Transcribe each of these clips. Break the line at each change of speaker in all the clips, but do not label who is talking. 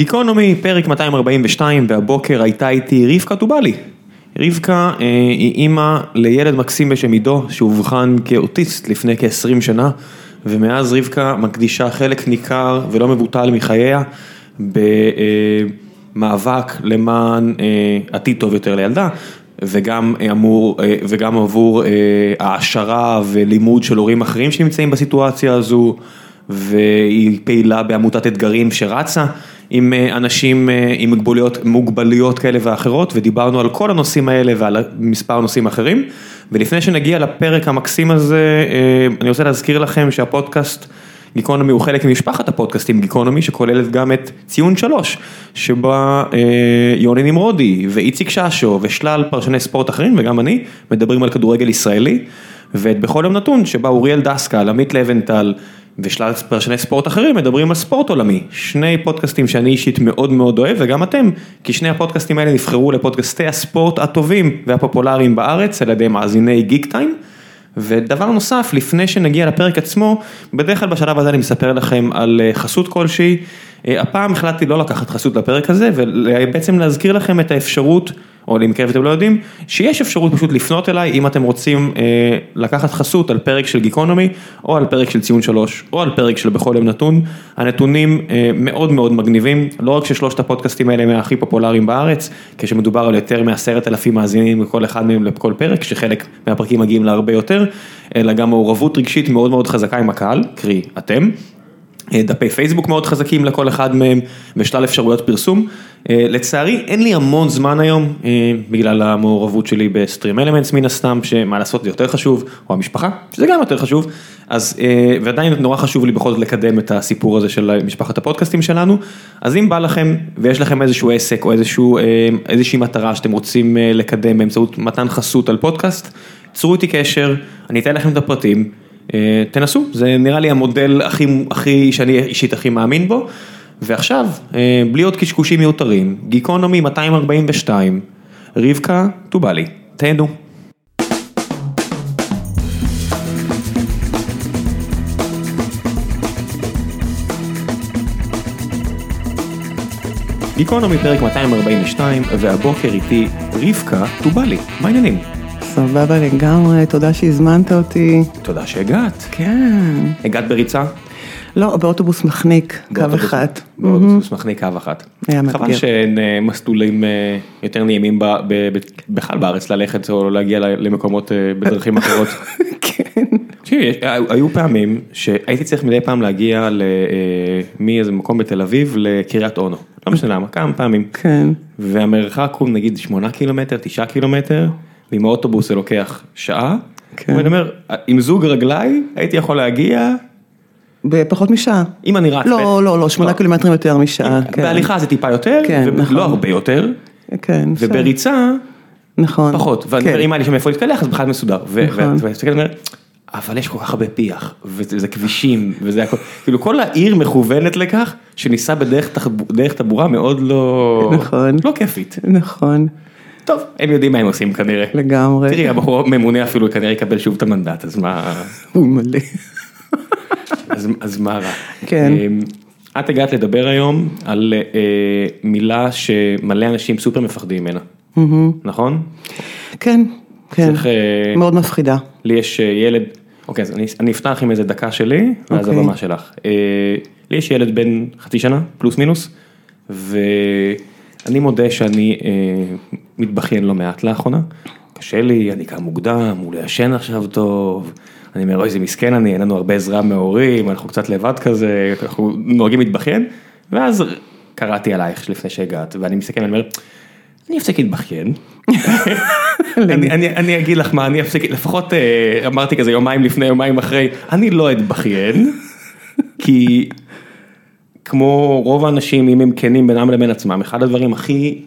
גיקונומי, פרק 242, והבוקר הייתה איתי רבקה טובלי. רבקה אה, היא אימא לילד מקסים בשם עידו, שאובחן כאוטיסט לפני כ-20 שנה, ומאז רבקה מקדישה חלק ניכר ולא מבוטל מחייה במאבק למען אה, עתיד טוב יותר לילדה. וגם אמור, אה, וגם עבור אה, העשרה ולימוד של הורים אחרים שנמצאים בסיטואציה הזו, והיא פעילה בעמותת אתגרים שרצה עם אה, אנשים עם מוגבלויות, מוגבלויות כאלה ואחרות, ודיברנו על כל הנושאים האלה ועל מספר נושאים אחרים. ולפני שנגיע לפרק המקסים הזה, אני רוצה להזכיר לכם שהפודקאסט גיקונומי הוא חלק ממשפחת הפודקאסטים גיקונומי שכוללת גם את ציון שלוש, שבה אה, יוני נמרודי ואיציק ששו ושלל פרשני ספורט אחרים וגם אני מדברים על כדורגל ישראלי, ואת בכל יום נתון שבה אוריאל דסקל, עמית לבנטל ושלל פרשני ספורט אחרים מדברים על ספורט עולמי, שני פודקאסטים שאני אישית מאוד מאוד אוהב וגם אתם, כי שני הפודקאסטים האלה נבחרו לפודקאסטי הספורט הטובים והפופולריים בארץ על ידי מאזיני גיק טיים. ודבר נוסף, לפני שנגיע לפרק עצמו, בדרך כלל בשלב הזה אני מספר לכם על אה, חסות כלשהי. אה, הפעם החלטתי לא לקחת חסות לפרק הזה, ובעצם להזכיר לכם את האפשרות, או למקרה ואתם לא יודעים, שיש אפשרות פשוט לפנות אליי אם אתם רוצים אה, לקחת חסות על פרק של גיקונומי, או על פרק של ציון שלוש, או על פרק של בכל יום נתון. הנתונים אה, מאוד מאוד מגניבים, לא רק ששלושת הפודקאסטים האלה הם הכי פופולריים בארץ, כשמדובר על יותר מעשרת אלפים מאזינים לכל אחד מהם לכל פרק, שחלק מהפרקים מגיעים להרבה יותר, אלא גם מעורבות רגשית מאוד מאוד חזקה עם הקהל, קרי אתם. אה, דפי פייסבוק מאוד חזקים לכל אחד מהם ושלל אפשרויות פרסום. אה, לצערי אין לי המון זמן היום אה, בגלל המעורבות שלי בסטרים אלמנטס מן הסתם, שמה לעשות זה יותר חשוב, או המשפחה, שזה גם יותר חשוב, אז ועדיין נורא חשוב לי בכל זאת לקדם את הסיפור הזה של משפחת הפודקאסטים שלנו, אז אם בא לכם ויש לכם איזשהו עסק או איזשהו, איזושהי מטרה שאתם רוצים לקדם באמצעות מתן חסות על פודקאסט, צרו איתי קשר, אני אתן לכם את הפרטים. אה, תנסו, זה נראה לי המודל הכי, הכי, שאני אישית הכי מאמין בו. ועכשיו, אה, בלי עוד קשקושים מיותרים, גיקונומי 242, רבקה טובלי, תהנו. גיקונומי פרק 242, והבוקר איתי רבקה טובלי, מה העניינים?
סבבה לגמרי, תודה שהזמנת אותי.
תודה שהגעת.
כן.
הגעת בריצה?
לא, באוטובוס מחניק, קו אחד.
באוטובוס מחניק קו אחת.
היה מאתגר.
חבל שאין אה, מסלולים אה, יותר נעימים בכלל בארץ ללכת או להגיע למקומות אה, בדרכים אחרות.
כן.
תקשיבי, היו פעמים שהייתי צריך מדי פעם להגיע מאיזה מקום בתל אביב לקריית אונו. לא משנה למה, כמה פעמים.
כן.
והמרחק הוא נגיד 8 קילומטר, 9 קילומטר. ועם האוטובוס זה לוקח שעה, כן. ואני אומר, עם זוג רגליי הייתי יכול להגיע.
בפחות משעה.
אם אני רץ.
לא, לא, לא, שמונה לא. קילומטרים יותר משעה.
כן. בהליכה זה טיפה יותר, כן, ולא נכון. הרבה יותר.
כן.
ובריצה,
נכון.
פחות. ואני אומר, אם היה לי שם איפה להתקלח, אז בכלל מסודר. נכון. ואני אומר, אבל יש כל כך הרבה פיח, וזה כבישים, וזה הכל, כאילו כל העיר מכוונת לכך, שניסע בדרך תחבורה מאוד לא,
נכון,
לא כיפית.
נכון.
טוב, הם יודעים מה הם עושים כנראה.
לגמרי.
תראי, הבחור הממונה אפילו כנראה יקבל שוב את המנדט, אז מה...
הוא מלא.
אז, אז מה רע?
כן.
אמ, את הגעת לדבר היום על אה, מילה שמלא אנשים סופר מפחדים ממנה, נכון?
כן, כן, צריך, אה, מאוד מפחידה.
לי יש אה, ילד, אוקיי, אז אני, אני אפתח עם איזה דקה שלי, ואז אוקיי. הבמה שלך. אה, לי יש ילד בן חצי שנה, פלוס מינוס, ו... אני מודה שאני אה, מתבכיין לא מעט לאחרונה, קשה לי, אני קם מוקדם, הוא לא ישן עכשיו טוב, אני אומר, אוי, איזה מסכן אני, אין לנו הרבה עזרה מההורים, אנחנו קצת לבד כזה, אנחנו נוהגים להתבכיין, ואז קראתי עלייך לפני שהגעת, ואני מסתכל ואני אומר, אני אפסיק להתבכיין, אני, אני, אני אגיד לך מה, אני אפסיק, לפחות אה, אמרתי כזה יומיים לפני, יומיים אחרי, אני לא אתבכיין, כי כמו רוב האנשים, אם הם כנים בינם לבין עצמם, אחד הדברים הכי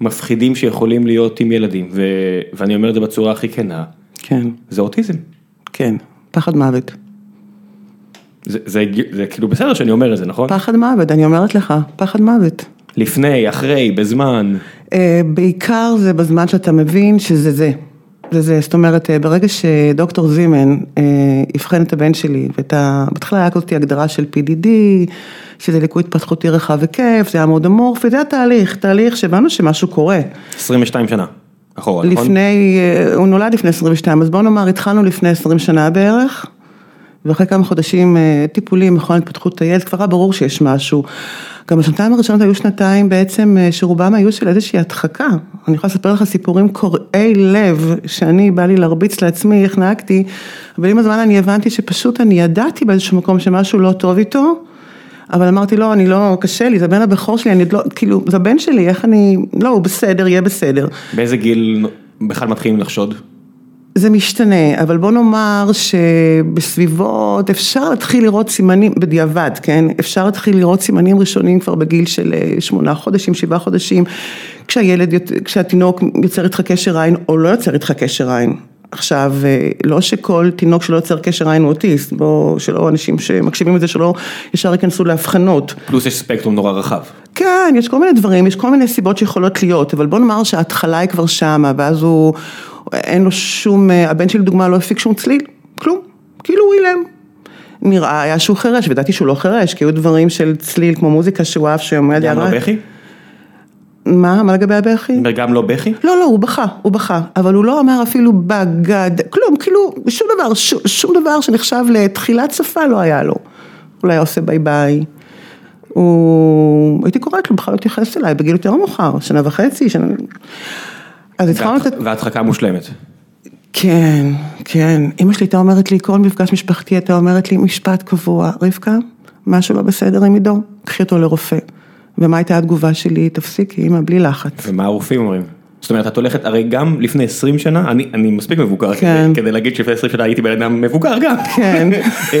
מפחידים שיכולים להיות עם ילדים, ו... ואני אומר את זה בצורה הכי כנה,
כן.
זה אוטיזם.
כן, פחד מוות.
זה, זה, זה, זה כאילו בסדר שאני אומר את זה, נכון?
פחד מוות, אני אומרת לך, פחד מוות.
לפני, אחרי, בזמן.
Uh, בעיקר זה בזמן שאתה מבין שזה זה. זה זה, זאת אומרת, uh, ברגע שדוקטור זימן uh, אבחן את הבן שלי, ואתה, בהתחלה היה כזאת הגדרה של PDD, שזה ליקוי התפתחותי רחב היקף, זה היה מאוד אמורפי, זה התהליך, תהליך שהבנו שמשהו קורה.
22 שנה, אחורה, נכון?
לפני, אה, הוא נולד לפני 22, אז בוא נאמר, התחלנו לפני 20 שנה בערך, ואחרי כמה חודשים אה, טיפולים, מכון התפתחות הילד, כבר היה ברור שיש משהו. גם השנתיים הראשונות היו שנתיים בעצם אה, שרובם היו של איזושהי הדחקה. אני יכולה לספר לך סיפורים קורעי לב, שאני בא לי להרביץ לעצמי איך נהגתי, אבל עם הזמן אני הבנתי שפשוט אני ידעתי באיזשהו מקום שמשהו לא טוב איתו, אבל אמרתי לא, אני לא, קשה לי, זה הבן הבכור שלי, אני עוד לא, כאילו, זה הבן שלי, איך אני, לא, הוא בסדר, יהיה בסדר.
באיזה גיל בכלל מתחילים לחשוד?
זה משתנה, אבל בוא נאמר שבסביבות, אפשר להתחיל לראות סימנים, בדיעבד, כן? אפשר להתחיל לראות סימנים ראשונים כבר בגיל של אה, שמונה חודשים, שבעה חודשים, כשהילד, כשהתינוק יוצר איתך קשר עין או לא יוצר איתך קשר עין. עכשיו, אה, לא שכל תינוק שלא יוצר קשר עין הוא אוטיסט, בוא, שלא אנשים שמקשיבים לזה שלא ישר ייכנסו להבחנות.
פלוס יש ספקטרום נורא רחב.
כן, יש כל מיני דברים, יש כל מיני סיבות שיכולות להיות, אבל בוא נאמר שההתחלה היא כבר שמה, ואז הוא, אין לו שום, אה, הבן שלי לדוגמה לא הפיק שום צליל, כלום, כאילו הוא אילם. נראה היה שהוא חירש, וידעתי שהוא לא חירש, כי היו דברים של צליל כמו מוזיקה שהוא אהב שעומד
גם בכי?
מה, מה לגבי הבכי?
גם לא בכי?
לא, לא, הוא בכה, הוא בכה, אבל הוא לא אמר אפילו בגד, כלום, כאילו, שום דבר, שום, שום דבר שנחשב לתחילת שפה לא היה לו. אולי היה עושה ביי ביי. הוא, הייתי קוראת לו, בכלל לא התייחס אליי בגיל יותר מאוחר, שנה וחצי, שנה... אז התחלנו את...
והדחקה מושלמת.
כן, כן. אמא שלי הייתה אומרת לי, כל מפגש משפחתי הייתה אומרת לי משפט קבוע, רבקה, משהו לא בסדר עם עידו, קחי אותו לרופא. ומה הייתה התגובה שלי? תפסיקי, אמא, בלי לחץ.
ומה הרופאים אומרים? זאת אומרת, את הולכת, הרי גם לפני 20 שנה, אני, אני מספיק מבוגר
כן.
כדי, כדי להגיד שלפני 20 שנה הייתי בן אדם מבוגר גם.
כן.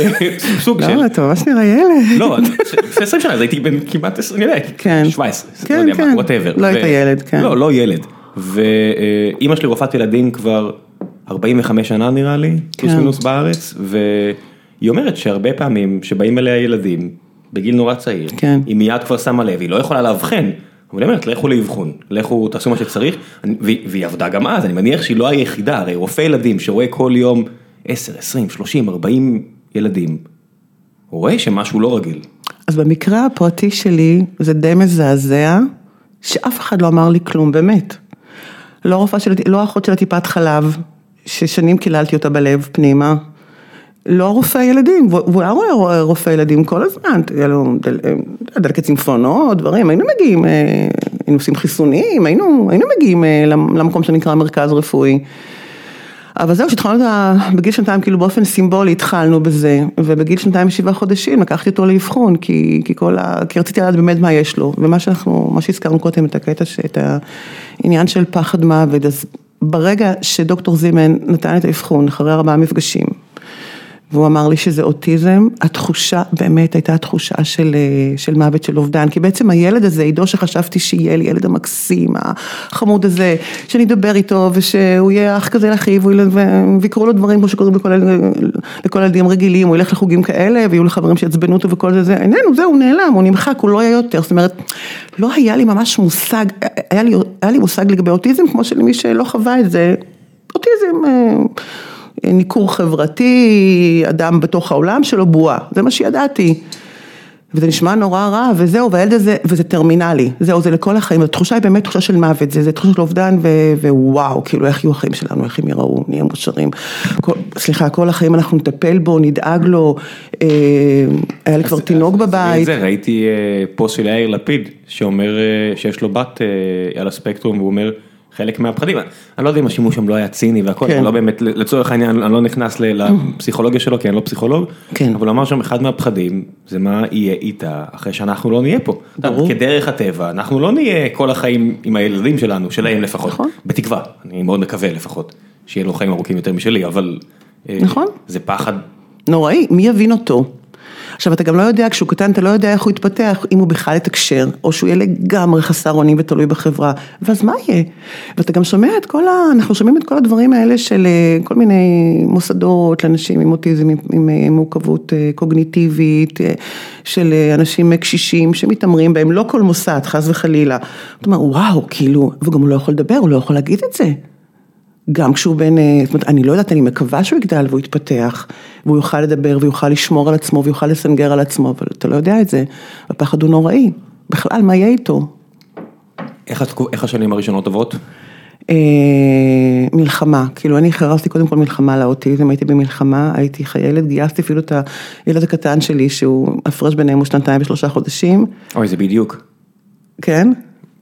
סוג של...
לא, אתה ממש נראה ילד.
לא, לפני 20 שנה אז הייתי בן כמעט 20, אני יודע,
כן.
17,
כן,
לא יודע
כן.
מה, whatever.
לא היית ילד, כן.
לא, לא ילד. ואימא שלי רופאת ילדים כבר 45 שנה נראה לי, פלוס
כן.
מינוס בארץ, והיא אומרת שהרבה פעמים שבאים אליה ילדים בגיל נורא צעיר,
כן.
היא מיד כבר שמה לב, היא לא יכולה לאבחן. אבל היא אומרת, לכו לאבחון, לכו תעשו מה שצריך, והיא עבדה גם אז, אני מניח שהיא לא היחידה, הרי רופא ילדים שרואה כל יום 10, 20, 30, 40 ילדים, הוא רואה שמשהו לא רגיל.
אז במקרה הפרטי שלי, זה די מזעזע, שאף אחד לא אמר לי כלום, באמת. לא רופאה של, לא אחות של הטיפת חלב, ששנים קיללתי אותה בלב פנימה. לא רופא ילדים, והוא היה רואה רופא ילדים כל הזמן, היה לו דל, דלקת צימפונות, דברים, היינו מגיעים, אה, היינו עושים חיסונים, היינו, היינו מגיעים אה, למ- למקום שנקרא מרכז רפואי. אבל זהו, כשהתחלנו את ה... בגיל שנתיים, כאילו באופן סימבולי התחלנו בזה, ובגיל שנתיים ושבעה חודשים לקחתי אותו לאבחון, כי, כי כל ה... כי רציתי לדעת באמת מה יש לו, ומה שאנחנו, מה שהזכרנו קודם, את הקטע, את העניין של פחד מוות, אז ברגע שדוקטור זימן נתן את האבחון, אחרי ארבעה מפגשים, והוא אמר לי שזה אוטיזם, התחושה באמת הייתה תחושה של, אה, של מוות של אובדן, כי בעצם הילד הזה, עידו שחשבתי שיהיה לי, ילד המקסים, החמוד הזה, שאני אדבר איתו ושהוא יהיה אח כזה לאחיו, ויקרו לו דברים כמו שקוראים לכל, לכל הילדים רגילים, הוא ילך לחוגים כאלה ויהיו לו חברים שיעצבנו אותו וכל זה, זה, איננו, זהו, הוא נעלם, הוא נמחק, הוא לא היה יותר, זאת אומרת, לא היה לי ממש מושג, היה לי, היה לי מושג לגבי אוטיזם, כמו שלמי שלא חווה את זה, אוטיזם. ניכור חברתי, אדם בתוך העולם שלו בועה, זה מה שידעתי. וזה נשמע נורא רע, וזהו, והילד הזה, וזה טרמינלי, זהו, זה לכל החיים, התחושה היא באמת תחושה של מוות, זה, זה תחושה של אובדן, ו, ווואו, כאילו איך יהיו החיים שלנו, איך הם יראו, נהיה מאושרים, כל, סליחה, כל החיים אנחנו נטפל בו, נדאג לו, אה, היה לי כבר
אז-
תינוק
אז- אז
בבית,
זה, ראיתי אה, פוסט של יאיר לפיד, שאומר אה, שיש לו בת אה, על הספקטרום, והוא אומר, חלק מהפחדים, אני לא יודע אם השימוש שם לא היה ציני והכל,
כן.
אני לא באמת, לצורך העניין, אני לא נכנס לפסיכולוגיה שלו, כי אני לא פסיכולוג,
כן.
אבל הוא אמר שם אחד מהפחדים, זה מה יהיה איתה אחרי שאנחנו לא נהיה פה.
ברור.
כדרך הטבע, אנחנו לא נהיה כל החיים עם הילדים שלנו, שלהם לפחות,
נכון.
בתקווה, אני מאוד מקווה לפחות, שיהיה לו חיים ארוכים יותר משלי, אבל... אה,
נכון.
זה פחד
נוראי, מי יבין אותו? עכשיו אתה גם לא יודע, כשהוא קטן אתה לא יודע איך הוא יתפתח, אם הוא בכלל יתקשר, או שהוא יהיה לגמרי חסר אונים ותלוי בחברה, ואז מה יהיה? ואתה גם שומע את כל ה... אנחנו שומעים את כל הדברים האלה של אה, כל מיני מוסדות לאנשים עם אוטיזם, עם, עם אה, מורכבות אה, קוגניטיבית, של אנשים קשישים שמתעמרים בהם, לא כל מוסד, חס וחלילה. אתה אומר, וואו, כאילו, וגם הוא לא יכול לדבר, הוא לא יכול להגיד את זה. גם כשהוא בן, אה, זאת אומרת, אני לא יודעת, אני מקווה שהוא יגדל והוא יתפתח, והוא יוכל לדבר ויוכל לשמור על עצמו ויוכל לסנגר על עצמו, אבל אתה לא יודע את זה, הפחד הוא נוראי, בכלל, מה יהיה איתו?
איך, איך השנים הראשונות עוברות?
אה, מלחמה, כאילו אני חרזתי קודם כל מלחמה לאוטיזם, הייתי במלחמה, הייתי חיילת, גייסתי אפילו את הילד הקטן שלי, שהוא הפרש ביניהם הוא שנתיים ושלושה חודשים,
אוי, זה בדיוק.
כן?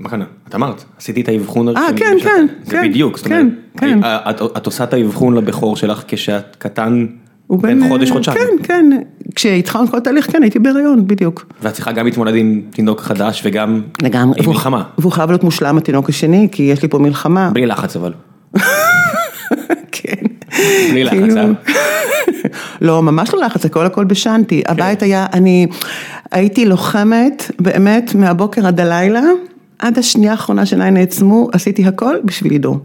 מה? את אמרת, עשיתי את האבחון
אה,
הראשוני
כן, כן,
זה
כן,
בדיוק, זאת
כן,
אומרת,
כן.
אה, את, את עושה את האבחון לבכור שלך כשאת קטן, בן, חודש,
אה,
חודשיים.
כן, כן, כשהתחלנו כל התהליך, כן, הייתי בהיריון, בדיוק.
ואת צריכה גם להתמודד עם תינוק חדש וגם. עם מלחמה,
והוא חייב להיות מושלם התינוק השני, כי יש לי פה מלחמה.
בלי לחץ אבל,
כן.
בלי לחץ,
כאילו-
אה?
לא, ממש לא לחץ, הכל הכל בשנתי. הבית היה, אני הייתי לוחמת, באמת, מהבוקר עד הלילה, עד השנייה האחרונה שעיניי נעצמו, עשיתי הכל בשביל עידו.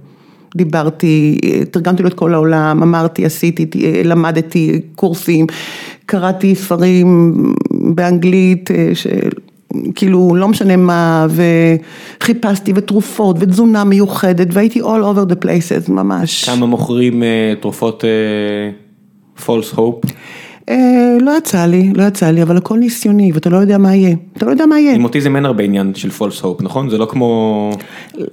דיברתי, תרגמתי לו את כל העולם, אמרתי, עשיתי, למדתי קורסים, קראתי ספרים באנגלית, אה, ש... כאילו לא משנה מה, וחיפשתי ותרופות ותזונה מיוחדת והייתי all over the places ממש.
כמה מוכרים אה, תרופות פולס הופ,
אה, לא יצא לי, לא יצא לי, אבל הכל ניסיוני ואתה לא יודע מה יהיה, אתה לא יודע מה יהיה,
עם אוטיזם אין הרבה עניין של פולס הופ, נכון? זה לא כמו,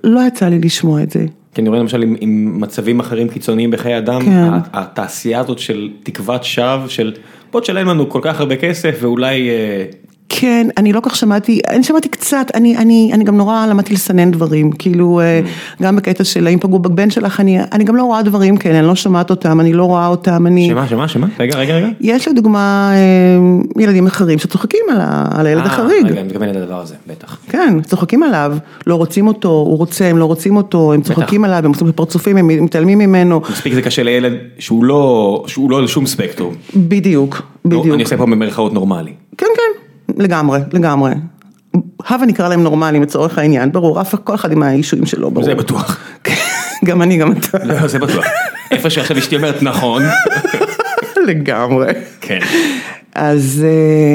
לא יצא לי לשמוע את זה.
כי אני רואה למשל עם, עם מצבים אחרים קיצוניים בחיי אדם,
כן.
התעשייה הזאת של תקוות שווא, של בוא תשלם לנו כל כך הרבה כסף ואולי, אה,
כן, אני לא כך שמעתי, אני שמעתי קצת, אני, אני, אני גם נורא למדתי לסנן דברים, כאילו אה, גם בקטע של האם פגעו בבן שלך, אני, אני גם לא רואה דברים כאלה, אני לא שומעת אותם, אני לא רואה אותם, אני...
שמה, שמה, שמה? רגע, רגע, רגע.
יש לדוגמה אה, ילדים אחרים שצוחקים על, ה, על הילד
אה,
החריג.
רגע, אני מתכוון לדבר הזה, בטח.
כן, צוחקים עליו, לא רוצים אותו, הוא רוצה, הם לא רוצים אותו, הם צוחקים עליו, הם עושים פרצופים, הם מתעלמים ממנו,
מספיק זה קשה לילד שהוא לא, שהוא לא על שום ספקטרום.
בדיוק, בדיוק.
אני עושה פה במרכאות נורמלי.
כן, כן, לגמרי, לגמרי. הבה נקרא להם נורמלים לצורך העניין, ברור, אף כל אחד עם האישויים שלו, ברור.
זה בטוח.
גם אני, גם אתה.
לא, זה בטוח. איפה שעכשיו אשתי אומרת נכון.
לגמרי.
כן.
אז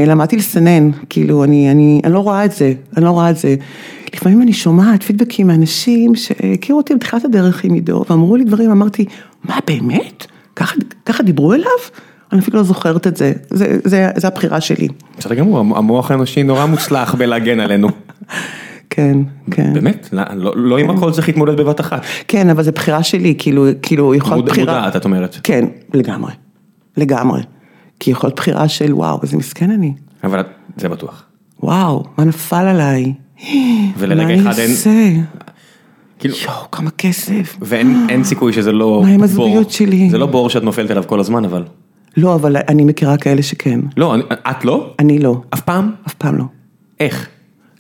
uh, למדתי לסנן, כאילו, אני, אני, אני לא רואה את זה, אני לא רואה את זה. לפעמים אני שומעת פידבקים מאנשים שהכירו אותי בתחילת הדרך עם עידו, ואמרו לי דברים, אמרתי, מה באמת? ככה, ככה דיברו אליו? אני אפילו לא זוכרת את זה, זה, זה, זה הבחירה שלי.
בסדר גמור, המוח האנושי נורא מוצלח בלהגן עלינו.
כן, כן.
באמת, לא- לא לא עם הכל צריך להתמודד בבת אחת.
כן, אבל זו בחירה שלי, כאילו, כאילו, יכול להיות בחירה.
מודעת, את אומרת.
כן, לגמרי, לגמרי. כי יכול להיות בחירה של וואו, איזה מסכן אני.
אבל זה בטוח.
וואו, מה נפל עליי?
ולרגע
מה
אחד
אני
אין-
אעשה?
כאילו,
יואו, כמה כסף.
ואין אין סיכוי שזה לא
מה עם
בור.
הזוגיות שלי?
זה לא בור שאת נופלת עליו כל הזמן, אבל.
לא, אבל אני מכירה כאלה שכן.
לא, אני- את לא?
אני לא,
אף פעם?
אף פעם לא.
איך?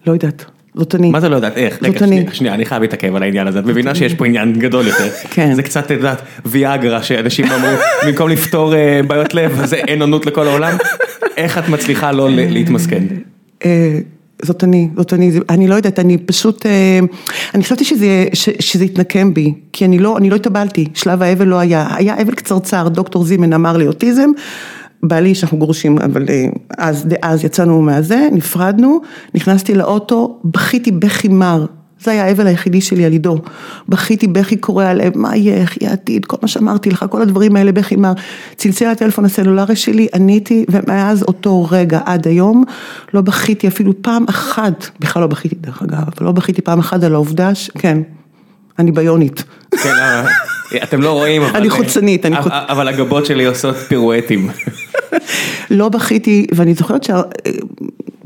לא יודעת, זאת אני.
מה זה לא יודעת איך? רגע,
זאת אני.
שנייה, שנייה, אני חייב להתעכב על העניין הזה, את מבינה שיש פה עניין גדול יותר.
כן.
זה קצת, את יודעת, ויאגרה שאנשים אמרו, במקום לפתור אה, בעיות לב, זה אין עונות לכל העולם. איך את מצליחה לא להתמסכן?
זאת אני, זאת אני, אני לא יודעת, אני פשוט, אה, אני חשבתי שזה, שזה יתנקם בי, כי אני לא, אני לא התאבלתי, שלב האבל לא היה, היה אבל קצרצר, דוקטור זימן אמר לי אוטיזם, בעלי שאנחנו גרושים, אבל אה, אז, אז יצאנו מהזה, נפרדנו, נכנסתי לאוטו, בכיתי בכי מר. זה היה האבל היחידי שלי על עידו. בכיתי בכי קורע לב, מה יהיה, איך יהיה העתיד, כל מה שאמרתי לך, כל הדברים האלה בכי מר. צלצל הטלפון הסלולרי שלי, עניתי, ומאז אותו רגע עד היום, לא בכיתי אפילו פעם אחת, בכלל לא בכיתי דרך אגב, אבל לא בכיתי פעם אחת על העובדה ש... כן, אני ביונית.
כן, אתם לא רואים, אבל...
אני חוצנית, אני
אבל-
חוצ-
אבל הגבות שלי עושות פירואטים.
לא בכיתי, ואני זוכרת שה...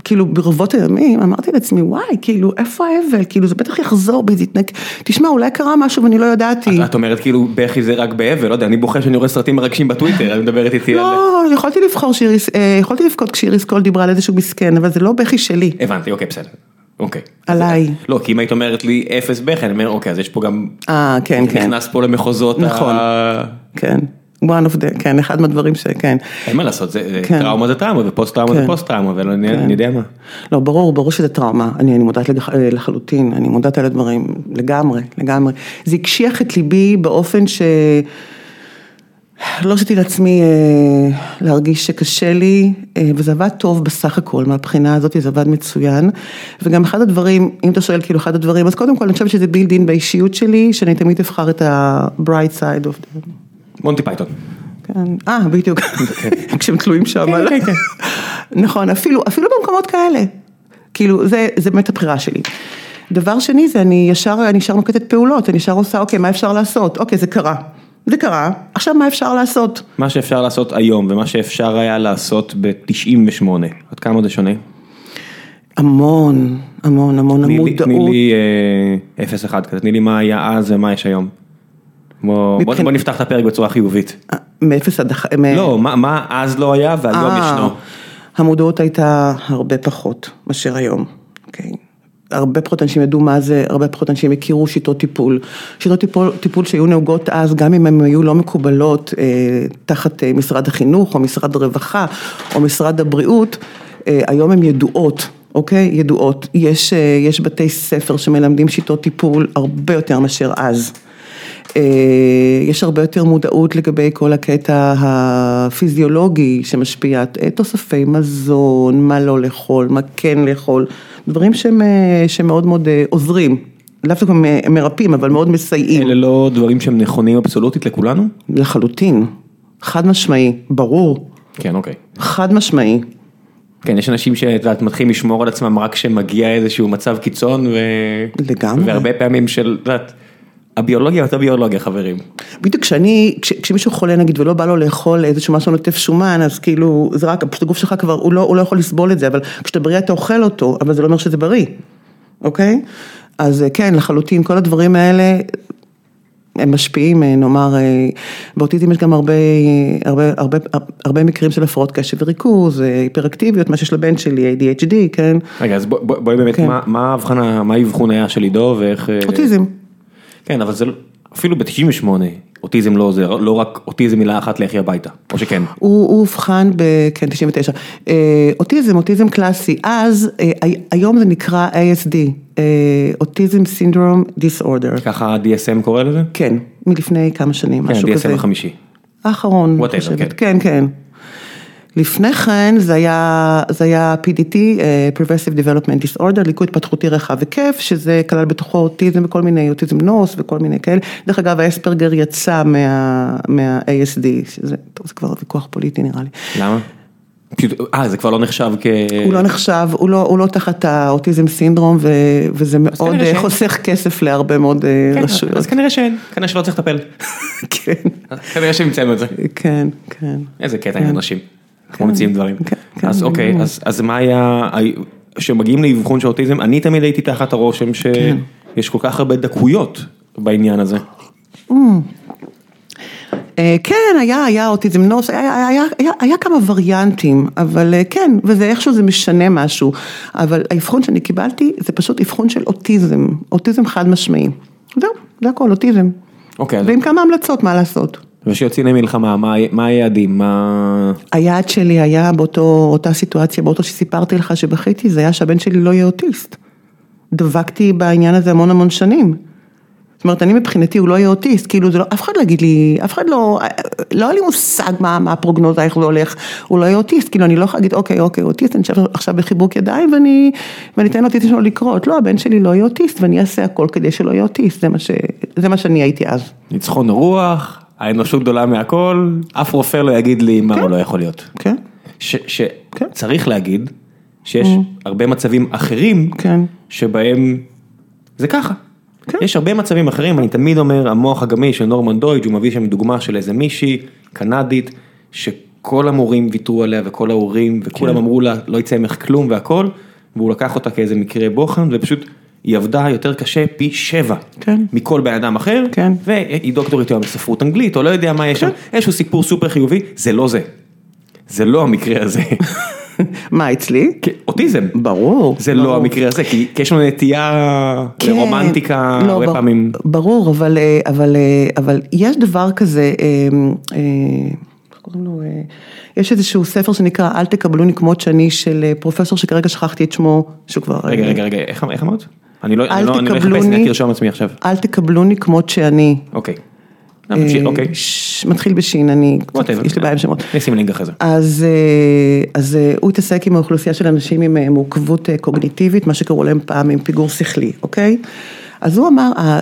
כאילו ברבות הימים אמרתי לעצמי וואי כאילו איפה האבל? כאילו זה בטח יחזור בי זה יתנק. תשמע אולי קרה משהו ואני לא ידעתי.
את אומרת כאילו בכי זה רק באבל, לא יודע, אני בוכה שאני רואה סרטים מרגשים בטוויטר, את מדברת איתי על...
לא יכולתי לבחור שאיריס אה, יכולתי לבכות כשאיריס קול דיברה על איזשהו מסכן אבל זה לא בכי שלי.
הבנתי, אוקיי, בסדר. אוקיי.
עליי.
לא, כי אם היית אומרת לי אפס בכי, אני אומר, אוקיי, אז יש פה גם...
אה כן כן.
נכנס פה למחוזות
נכון.
ה...
כן one of the כן אחד מהדברים שכן
אין מה לעשות, זה- זה-
כן.
טראומה זה טראומה ופוסט טראומה זה
כן.
פוסט טראומה, אבל אני
כן.
אני יודע מה.
לא, ברור, ברור שזה טראומה, אני, אני מודעת לג- אה, לחלוטין, אני מודעת על הדברים, לגמרי, לגמרי. זה הקשיח את ליבי באופן ש... לא הרשיתי לעצמי אה, להרגיש שקשה לי, אה, וזה עבד טוב בסך הכל, מהבחינה הזאת זה עבד מצוין. וגם אחד הדברים, אם אתה שואל כאילו אחד הדברים, אז קודם כל אני חושבת שזה built-in באישיות שלי, שאני תמיד אבחר את ה-bright side of the...
מונטי פייתון.
כן, אה, בדיוק, כשהם תלויים שם.
כן, כן.
נכון, אפילו, אפילו במקומות כאלה. כאילו, זה, זה באמת הבחירה שלי. דבר שני זה אני ישר, אני ישר נוקטת פעולות, אני ישר עושה, אוקיי, מה אפשר לעשות? אוקיי, זה קרה. זה קרה, עכשיו מה אפשר לעשות?
מה שאפשר לעשות היום ומה שאפשר היה לעשות ב-98, עד כמה זה שונה?
המון, המון, המון, המודעות.
תני לי אה, אפס אחד כזה, תני לי מה היה אז ומה יש היום. בוא נפתח את הפרק בצורה חיובית.
אה, מאפס עד...
לא, מה- מה אז לא היה והיום
אה,
ישנו.
המודעות הייתה הרבה פחות מאשר היום, אוקיי. הרבה פחות אנשים ידעו מה זה, הרבה פחות אנשים הכירו שיטות טיפול. שיטות טיפול, טיפול שהיו נהוגות אז, גם אם הן היו לא מקובלות אה, תחת אה, משרד החינוך, או משרד הרווחה, או משרד הבריאות, אה, היום הן ידועות. אוקיי? ידועות. יש, אה, יש בתי ספר שמלמדים שיטות טיפול הרבה יותר מאשר אז. אה, יש הרבה יותר מודעות לגבי כל הקטע הפיזיולוגי שמשפיע, אה, תוספי מזון, מה לא לאכול, מה כן לאכול, דברים שהם, אה, שמאוד מאוד עוזרים, לאו דווקא מרפאים, אבל מאוד מסייעים,
אלה לא דברים שהם נכונים אבסולוטית לכולנו?
לחלוטין, חד משמעי, ברור,
כן, אוקיי.
חד משמעי,
כן, יש אנשים שאת יודעת, מתחילים לשמור על עצמם רק כשמגיע איזשהו מצב קיצון ו...
לגמרי. והרבה
פעמים של, את יודעת, הביולוגיה אותה ביולוגיה חברים.
בדיוק כשאני, כש, כשמישהו חולה נגיד ולא בא לו לאכול איזשהו משהו נוטף שומן, אז כאילו, זה רק, פשוט הגוף שלך כבר, הוא לא, הוא לא יכול לסבול את זה, אבל כשאתה בריא אתה אוכל אותו, אבל זה לא אומר שזה בריא, אוקיי? אז אה, כן, לחלוטין, כל הדברים האלה, הם משפיעים, אה, נאמר, אה, באוטיזם יש גם הרבה, הרבה, הרבה, הרבה מקרים של הפרעות קשב וריכוז, היפראקטיביות, מה שיש לבן שלי, ADHD, כן?
רגע, אז בוא- בוא- בואי באמת,
כן.
מה- מה ההבחנה, מה האבחון היה של עידו ואיך...
אוטיזם.
כן, אבל זה לא- אפילו ב-98, אוטיזם לא עוזר, לא רק אוטיזם מילה אחת לכי הביתה, או שכן.
הוא אובחן ב... כן, 99. אה, אוטיזם, אוטיזם קלאסי. אז, אה, הי- היום זה נקרא ASD, אה, אוטיזם סינדרום דיסאורדר.
ככה ה-DSM קורא לזה?
כן, מלפני כמה שנים,
כן,
משהו כזה.
DSM החמישי.
האחרון, אני חושבת.
כן.
כן, כן. לפני כן זה היה, זה היה PDT, אה, Progressive Development Disorder, ליקוי התפתחותי רחב היקף, שזה כלל בתוכו אוטיזם וכל מיני, אוטיזם נוס וכל מיני כאלה. דרך אגב, האספרגר יצא מה, מה-ASD, שזה, טוב, זה כבר ויכוח פוליטי נראה לי.
למה? פשוט- אה, זה כבר לא נחשב כ...
הוא לא נחשב, הוא לא, הוא לא תחת האוטיזם סינדרום, ו, וזה מאוד אה,
שאין.
חוסך כסף להרבה מאוד אה,
כן,
רשויות.
אז כנראה שאין, כנראה שלא צריך לטפל.
כן,
כנראה שהמצאנו את זה.
כן, כן.
איזה קטע עם אנשים, כמו מציעים דברים.
כן, כן,
אז אוקיי,
לגמרי.
אז- מה היה, כשמגיעים לאבחון של אוטיזם, אני תמיד הייתי תחת הרושם
כן.
שיש כל כך הרבה דקויות בעניין הזה.
אה, כן, היה, היה אוטיזם נוס, היה, היה, היה, היה, היה כמה וריאנטים, אבל אה, כן, וזה איכשהו זה משנה משהו, אבל האבחון שאני קיבלתי זה פשוט אבחון של אוטיזם, אוטיזם חד משמעי. זהו, זה הכל, אוטיזם.
אוקיי,
ועם כמה המלצות, מה לעשות.
ושיוצאים למלחמה, מה מה היעדים, מה...
היעד שלי היה באותה סיטואציה, באותו שסיפרתי לך שבכיתי, זה היה שהבן שלי לא יהיה אוטיסט. דבקתי בעניין הזה המון המון שנים. זאת אומרת, אני מבחינתי הוא לא יהיה אוטיסט, כאילו זה לא, אף אחד לא יגיד לי, אף אחד לא, לא היה לי מושג מה, מה הפרוגנוזה, איך זה הולך, הוא לא יהיה אוטיסט, כאילו אני לא יכולה להגיד, אוקיי, אוקיי, אוטיסט, אני אשב עכשיו בחיבוק ידיים ואני, ואני אתן לאוטיסט שלו לקרות, לא, הבן שלי לא יהיה אוטיסט ואני אעשה הכל כדי שלא יהיה אוטיסט, זה מה, ש, זה מה שאני הייתי אז.
ניצחון הרוח, האנושות גדולה מהכל, אף רופא לא יגיד לי מה הוא לא יכול להיות.
כן? כן.
שצריך להגיד שיש הרבה מצבים אחרים
כן.
שבהם זה ככה.
כן.
יש הרבה מצבים אחרים, אני תמיד אומר, המוח הגמיש של נורמן דויג', הוא מביא שם דוגמה של איזה מישהי קנדית, שכל המורים ויתרו עליה וכל ההורים, וכולם
כן.
אמרו לה, לא יצא ממך כלום והכל, והוא לקח אותה כאיזה מקרה בוחן, ופשוט היא עבדה יותר קשה פי שבע,
כן.
מכל בן אדם אחר,
כן.
והיא דוקטורית היום בספרות אנגלית, או לא יודע מה יש שם,
כן.
איזשהו סיפור סופר חיובי, זה לא זה. זה לא המקרה הזה.
מה אצלי?
כן, אוטיזם.
ברור.
זה
ברור.
לא המקרה הזה, כי כי יש לנו נטייה
כן,
לרומנטיקה
לא,
הרבה
בר-
פעמים.
ברור, אבל, אה, אבל, אה, אבל יש דבר כזה, אה, איך קוראים לו, יש איזשהו ספר שנקרא אל תקבלוני כמות שאני של פרופסור שכרגע שכחתי את שמו, שהוא כבר,
רגע, רגע, רגע, איך איך אמרת? אני לא,
אל
אני לא, אני. אחפש, אני רק ארשום עצמי עכשיו.
אל תקבלוני כמות שאני,
אוקיי. אה, אוקיי.
מתחיל בשין, אני. יש לי בעיה עם שמות.
אני אשים לינק אחרי זה.
אז, אה, אז אה, הוא התעסק עם האוכלוסייה של אנשים עם מורכבות קוגניטיבית, מה שקראו להם פעם עם פיגור שכלי, אוקיי? אז הוא אמר, "ה-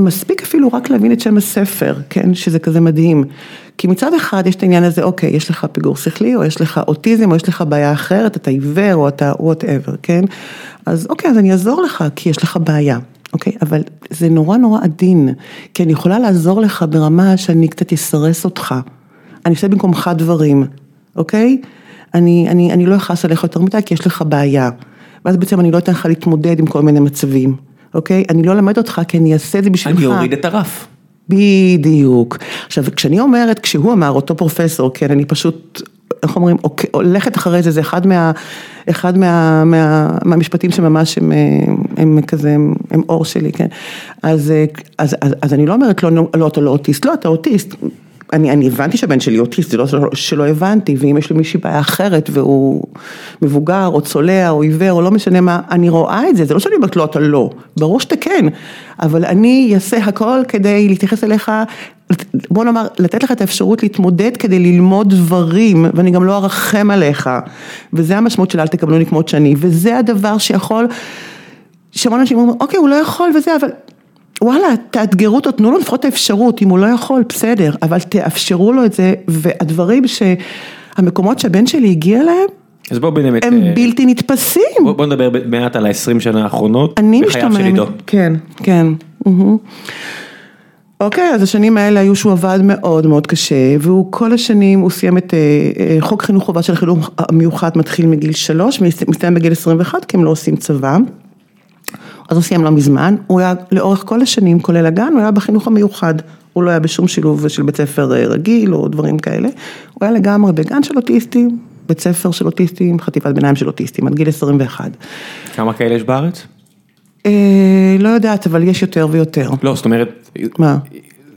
מספיק אפילו רק להבין את שם הספר, כן, שזה כזה מדהים. כי מצד אחד יש את העניין הזה, אוקיי, יש לך פיגור שכלי, או יש לך אוטיזם, או יש לך בעיה אחרת, אתה עיוור, או אתה whatever, כן? אז אוקיי, אז אני אעזור לך, כי יש לך בעיה. אוקיי, אבל זה נורא נורא עדין, כי אני יכולה לעזור לך ברמה שאני קצת אסרס אותך. אני אעשה במקומך דברים, אוקיי? אני, אני, אני לא אכעס עליך יותר מדי כי יש לך בעיה. ואז בעצם אני לא אתן לך להתמודד עם כל מיני מצבים, אוקיי? אני לא אלמד אותך כי אני אעשה את זה בשבילך.
אני אוריד את הרף.
בדיוק. עכשיו, כשאני אומרת, כשהוא אמר, אותו פרופסור, כן, אני פשוט, איך אומרים, אוק- הולכת אחרי זה, זה אחד מה... אחד מה, מה, מהמשפטים שממש הם, הם כזה, הם, הם אור שלי, כן? אז, אה, אז, אז, אז אני לא אומרת, לא, לא, אתה לא אוטיסט, לא, אתה אוטיסט. אני, אני הבנתי שהבן שלי אוטיסט, זה לא שלא, הבנתי, ואם יש למישהי בעיה אחרת והוא מבוגר או צולע או עיוור או לא משנה מה, אני רואה את זה, זה לא שאני אומרת לו אתה לא, ברור שאתה כן, אבל אני אעשה הכל כדי להתייחס אליך, בוא נאמר, לתת לך את האפשרות להתמודד כדי ללמוד דברים, ואני גם לא ארחם עליך, וזה המשמעות של אל תקבלוני כמות שאני, וזה הדבר שיכול, שהמון אנשים אומרים, אוקיי, הוא לא יכול וזה, אבל וואלה, תאתגרו אותו, תנו לו לפחות את האפשרות, אם הוא לא יכול, בסדר, אבל תאפשרו לו את זה, והדברים שהמקומות שהבן שלי הגיע אליהם,
אז בואו באמת,
הם
אה,
בלתי נתפסים.
בוא- בוא נדבר מעט על ה-20 שנה האחרונות,
אני
בחייו של עידו.
כן, כן. אוקיי, אז השנים האלה היו שהוא עבד מאוד מאוד קשה, והוא כל השנים, הוא סיים את אה, אה, חוק חינוך חובה של החינוך המיוחד מתחיל מגיל שלוש, מסתיים בגיל 21, כי הם לא עושים צבא. אז הוא סיים לא מזמן, הוא היה לאורך כל השנים, כולל הגן, הוא היה בחינוך המיוחד. הוא לא היה בשום שילוב של בית ספר אה, רגיל או דברים כאלה. הוא היה לגמרי בגן של אוטיסטים, בית ספר של אוטיסטים, חטיבת ביניים של אוטיסטים, עד גיל 21.
כמה כאלה יש בארץ?
אה, לא יודעת, אבל יש יותר ויותר.
לא, זאת אומרת,
מה?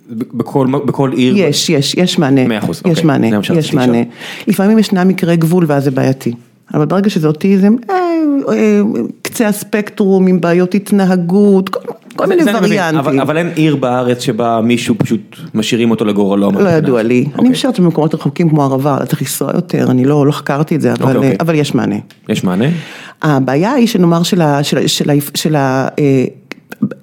בכל בכל עיר,
יש, יש, יש מענה.
מאה אחוז,
יש
אוקיי,
מענה,
מה שרציתי
יש מענה. לפעמים ישנם מקרי גבול ואז זה בעייתי. אבל ברגע שזה אוטיזם, אה, אה, קצה הספקטרום עם בעיות התנהגות, כל, כל מיני
אני
וריאנטים.
אבל, אבל אין עיר בארץ שבה מישהו פשוט משאירים אותו לגורלו.
לא ידוע לי. אני
אוקיי.
משערת במקומות רחוקים כמו ערבה, אתה צריך לנסוע יותר, אני לא לא חקרתי את זה, אבל
אוקיי.
אבל יש מענה.
יש מענה?
הבעיה היא שנאמר של ה... של ה- של ה- של ה... אה,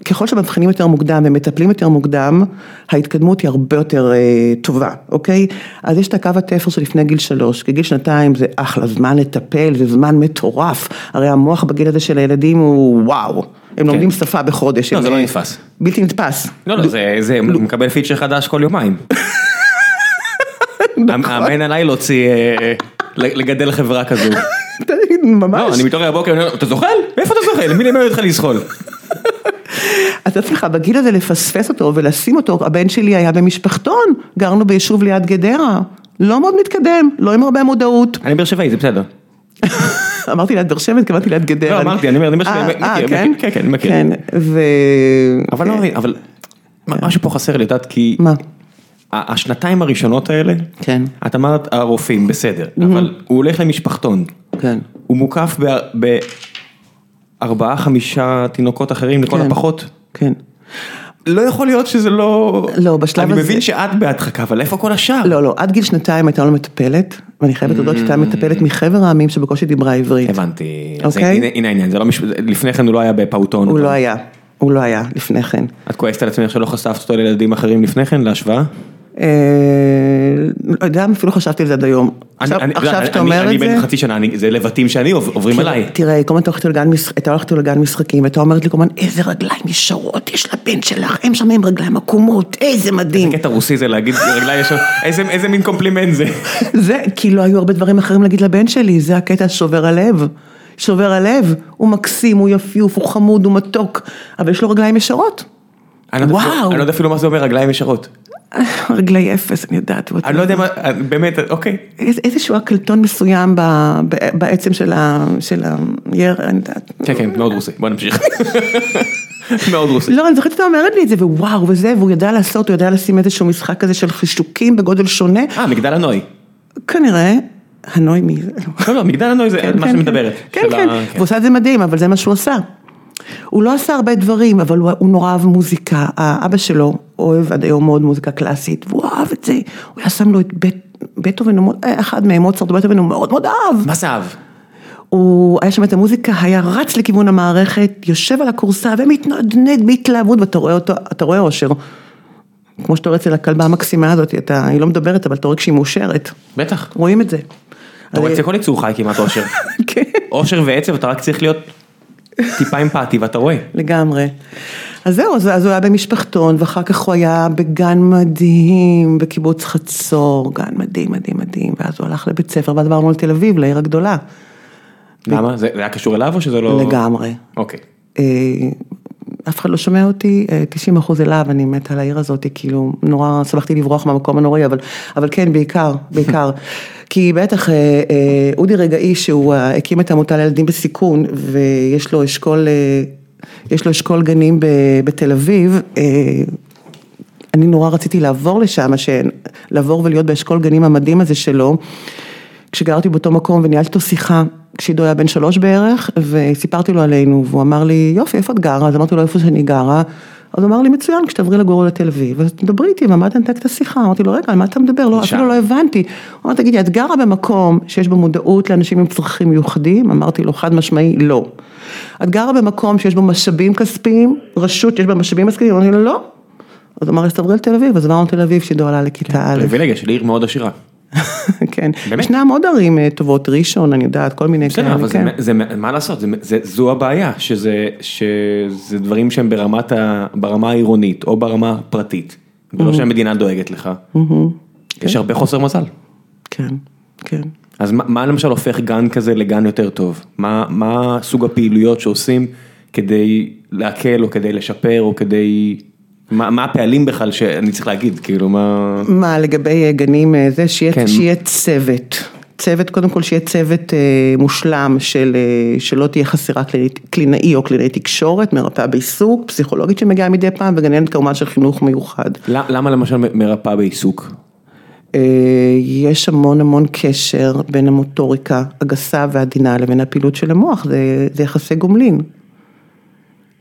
ככל שמבחינים יותר מוקדם ומטפלים יותר מוקדם, ההתקדמות היא הרבה יותר אה, טובה, אוקיי? אז יש את הקו התפר שלפני גיל שלוש, כי גיל שנתיים זה אחלה זמן לטפל, זה זמן מטורף, הרי המוח בגיל הזה של הילדים הוא וואו, הם לומדים שפה בחודש.
לא,
הם,
זה לא
אה,
נתפס.
בלתי נתפס.
לא, לא, זה, זה מקבל פיצ'ר חדש כל יומיים.
נכון.
האמן עליי להוציא, אה, לגדל חברה כזו.
ממש.
לא, אני מתעורר הבוקר, אתה זוחל? מאיפה אתה זוחל? מי לימד אותך לזחול?
אתה צריך בגיל הזה לפספס אותו ולשים אותו, הבן שלי היה במשפחתון, גרנו ביישוב ליד גדרה, לא מאוד מתקדם, לא עם הרבה מודעות.
אני באר שבעי, זה בסדר.
אמרתי ליד באר שבע, התכוונתי ליד גדרה.
לא, אמרתי, אני אומר, אני באר שבעי,
אה,
מכיר,
כן?
כן, כן, מכיר.
כן, ו...
אבל לא מבין, אבל משהו פה חסר לי, את יודעת, כי
מה?
השנתיים הראשונות האלה,
כן.
את אמרת הרופאים, בסדר, אבל הוא הולך למשפחתון,
כן.
הוא מוקף ב- בארבעה, חמישה תינוקות אחרים לכל
כן.
הפחות.
כן.
לא יכול להיות שזה לא...
לא, בשלב
אני
הזה-
מבין שאת בהדחקה, אבל איפה כל השאר?
לא, לא, עד גיל שנתיים הייתה לו מטפלת, ואני חייבת להודות שהייתה מטפלת מחבר העמים שבקושי דיברה עברית.
הבנתי.
אוקיי.
הנה העניין, זה לא מש- לפני כן הוא לא היה בפעוטון.
הוא לא היה, הוא לא היה לפני כן.
את כועסת על עצמך שלא חשפת אותו לילדים אחרים לפני כן, להשוואה?
אה, לא יודע, אפילו חשבתי על זה עד היום. עכשיו
אני- אני-
שאתה
אני-
אומר
אני
את זה...
בן חצי שנה, אני- זה לבטים שאני עוב- עוברים עליי.
תראה, כל הזמן אתה הולכת לגן משחקים, והייתה אומרת לי כל הזמן, איזה רגליים ישרות יש לבן שלך, הם שם עם רגליים עקומות, איזה מדהים.
קטע רוסי זה להגיד רגליים ישר, איזה איזה מין קומפלימנט זה.
זה, כי לא היו הרבה דברים אחרים להגיד לבן שלי, זה הקטע שובר הלב. שובר הלב, הוא מקסים, הוא יפיוף, הוא חמוד, הוא מתוק, אבל יש לו רגליים ישרות.
אני לא יודע אפילו-
וואו.
אני לא יודע אפילו מה זה אומר רגליים ישרות.
רגלי אפס, אני יודעת.
אני לא יודע מה, באמת, אוקיי.
איז- איזשהו הקלטון מסוים בעצם של הירח, אני יודעת.
כן, כן, מאוד רוסי, בוא נמשיך. מאוד רוסי.
לא, אני זוכרת שאתה אומרת לי את זה, ווואו, וזה, והוא ידע לעשות, הוא ידע לשים איזשהו משחק כזה של חישוקים בגודל שונה.
אה, מגדל הנוי.
כנראה, הנוי מי זה?
לא, לא, מגדל הנוי זה מה שמדברת.
כן,
של
כן,
ה-
והוא עושה את זה מדהים, אבל זה מה שהוא עשה. הוא לא עשה הרבה דברים, אבל הוא, הוא נורא אהב מוזיקה. האבא שלו, אוהב עד היום מאוד מוזיקה קלאסית, והוא אהב את זה, הוא היה שם לו את בית, בטהובן, מאוד- אחד מהם, מוצרט בטהובן, הוא מאוד מאוד אהב.
מה זה אהב?
הוא היה שם את המוזיקה, היה רץ לכיוון המערכת, יושב על הכורסה ומתנדנד בהתלהבות, ואתה רואה אותו, אתה רואה אושר. כמו שאתה רואה אצל הכלבה המקסימה הזאת, אתה, היא לא מדברת, אבל אתה רואה כשהיא מאושרת.
בטח.
רואים את זה.
אתה רואה אצל כל יצור חי כמעט אושר.
כן.
אושר ועצב, אתה רק צריך להיות טיפה אמפתי ואתה רואה.
לגמרי. אז זהו, אז, אז הוא היה במשפחתון, ואחר כך הוא היה בגן מדהים, בקיבוץ חצור, גן מדהים, מדהים, מדהים, ואז הוא הלך לבית ספר, ואז עברנו לתל אביב, לעיר הגדולה.
למה? זה זה היה קשור אליו או שזה לא...
לגמרי.
אוקיי.
אה, אף אחד לא שומע אותי, אה, 90 אחוז אליו, אני מתה על העיר הזאת, כאילו, נורא שמחתי לברוח מהמקום הנוראי, אבל, אבל כן, בעיקר, בעיקר. כי בטח אה, אה, אודי רגעי, שהוא אה, הקים את העמותה לילדים בסיכון, ויש לו אשכול, אה, יש לו אשכול גנים ב- בתל אביב, אה, אני נורא רציתי לעבור לשם, לעבור ולהיות באשכול גנים המדהים הזה שלו. כשגרתי באותו מקום וניהלתי איתו שיחה, כשעידו היה בן שלוש בערך, וסיפרתי לו עלינו, והוא אמר לי, יופי, איפה את גרה? אז אמרתי לו, איפה שאני גרה? אז הוא אמר לי, מצוין, כשתעברי לגור לתל אביב, אז תדברי איתי, ואמרת נתק את השיחה, אמרתי לו, רגע, על מה אתה מדבר? לא. אפילו לא הבנתי. הוא אמר, תגידי, את גרה במקום שיש בו מודעות לאנשים עם צרכים מיוחדים? אמרתי לו, חד משמעי, לא. את גרה במקום שיש בו משאבים כספיים, רשות שיש בה משאבים כספיים? אמרתי לו, לא. אז הוא אמר, אז תעברי לתל אביב, אז עברנו לתל אביב, שעידו עלה לכיתה א'.
פריבילגיה של עיר מאוד עשירה.
כן,
באמת?
ישנם עוד ערים אה, טובות, ראשון, אני יודעת, כל מיני
בסדר,
כאלה,
אבל זה,
כן.
זה, מה לעשות, זה, זה, זו הבעיה, שזה, שזה דברים שהם ברמת ה, ברמה העירונית או ברמה הפרטית, ולא שהמדינה דואגת לך. יש הרבה חוסר מזל.
כן, כן.
אז מה, מה למשל הופך גן כזה לגן יותר טוב? מה, מה סוג הפעילויות שעושים כדי להקל או כדי לשפר או כדי... מה, מה הפעלים בכלל שאני צריך להגיד, כאילו מה...
מה, לגבי אה, גנים, אה, זה, שיהיה,
כן.
שיהיה צוות. צוות, קודם כל שיהיה צוות אה, מושלם של, אה, שלא תהיה חסרה קלינאי או קלינאי תקשורת, מרפאה בעיסוק, פסיכולוגית שמגיעה מדי פעם, וגננת כמובן של חינוך מיוחד.
למה למה למשל מרפאה בעיסוק?
יש המון המון קשר בין המוטוריקה הגסה והעדינה לבין הפעילות של המוח, זה, זה יחסי גומלין.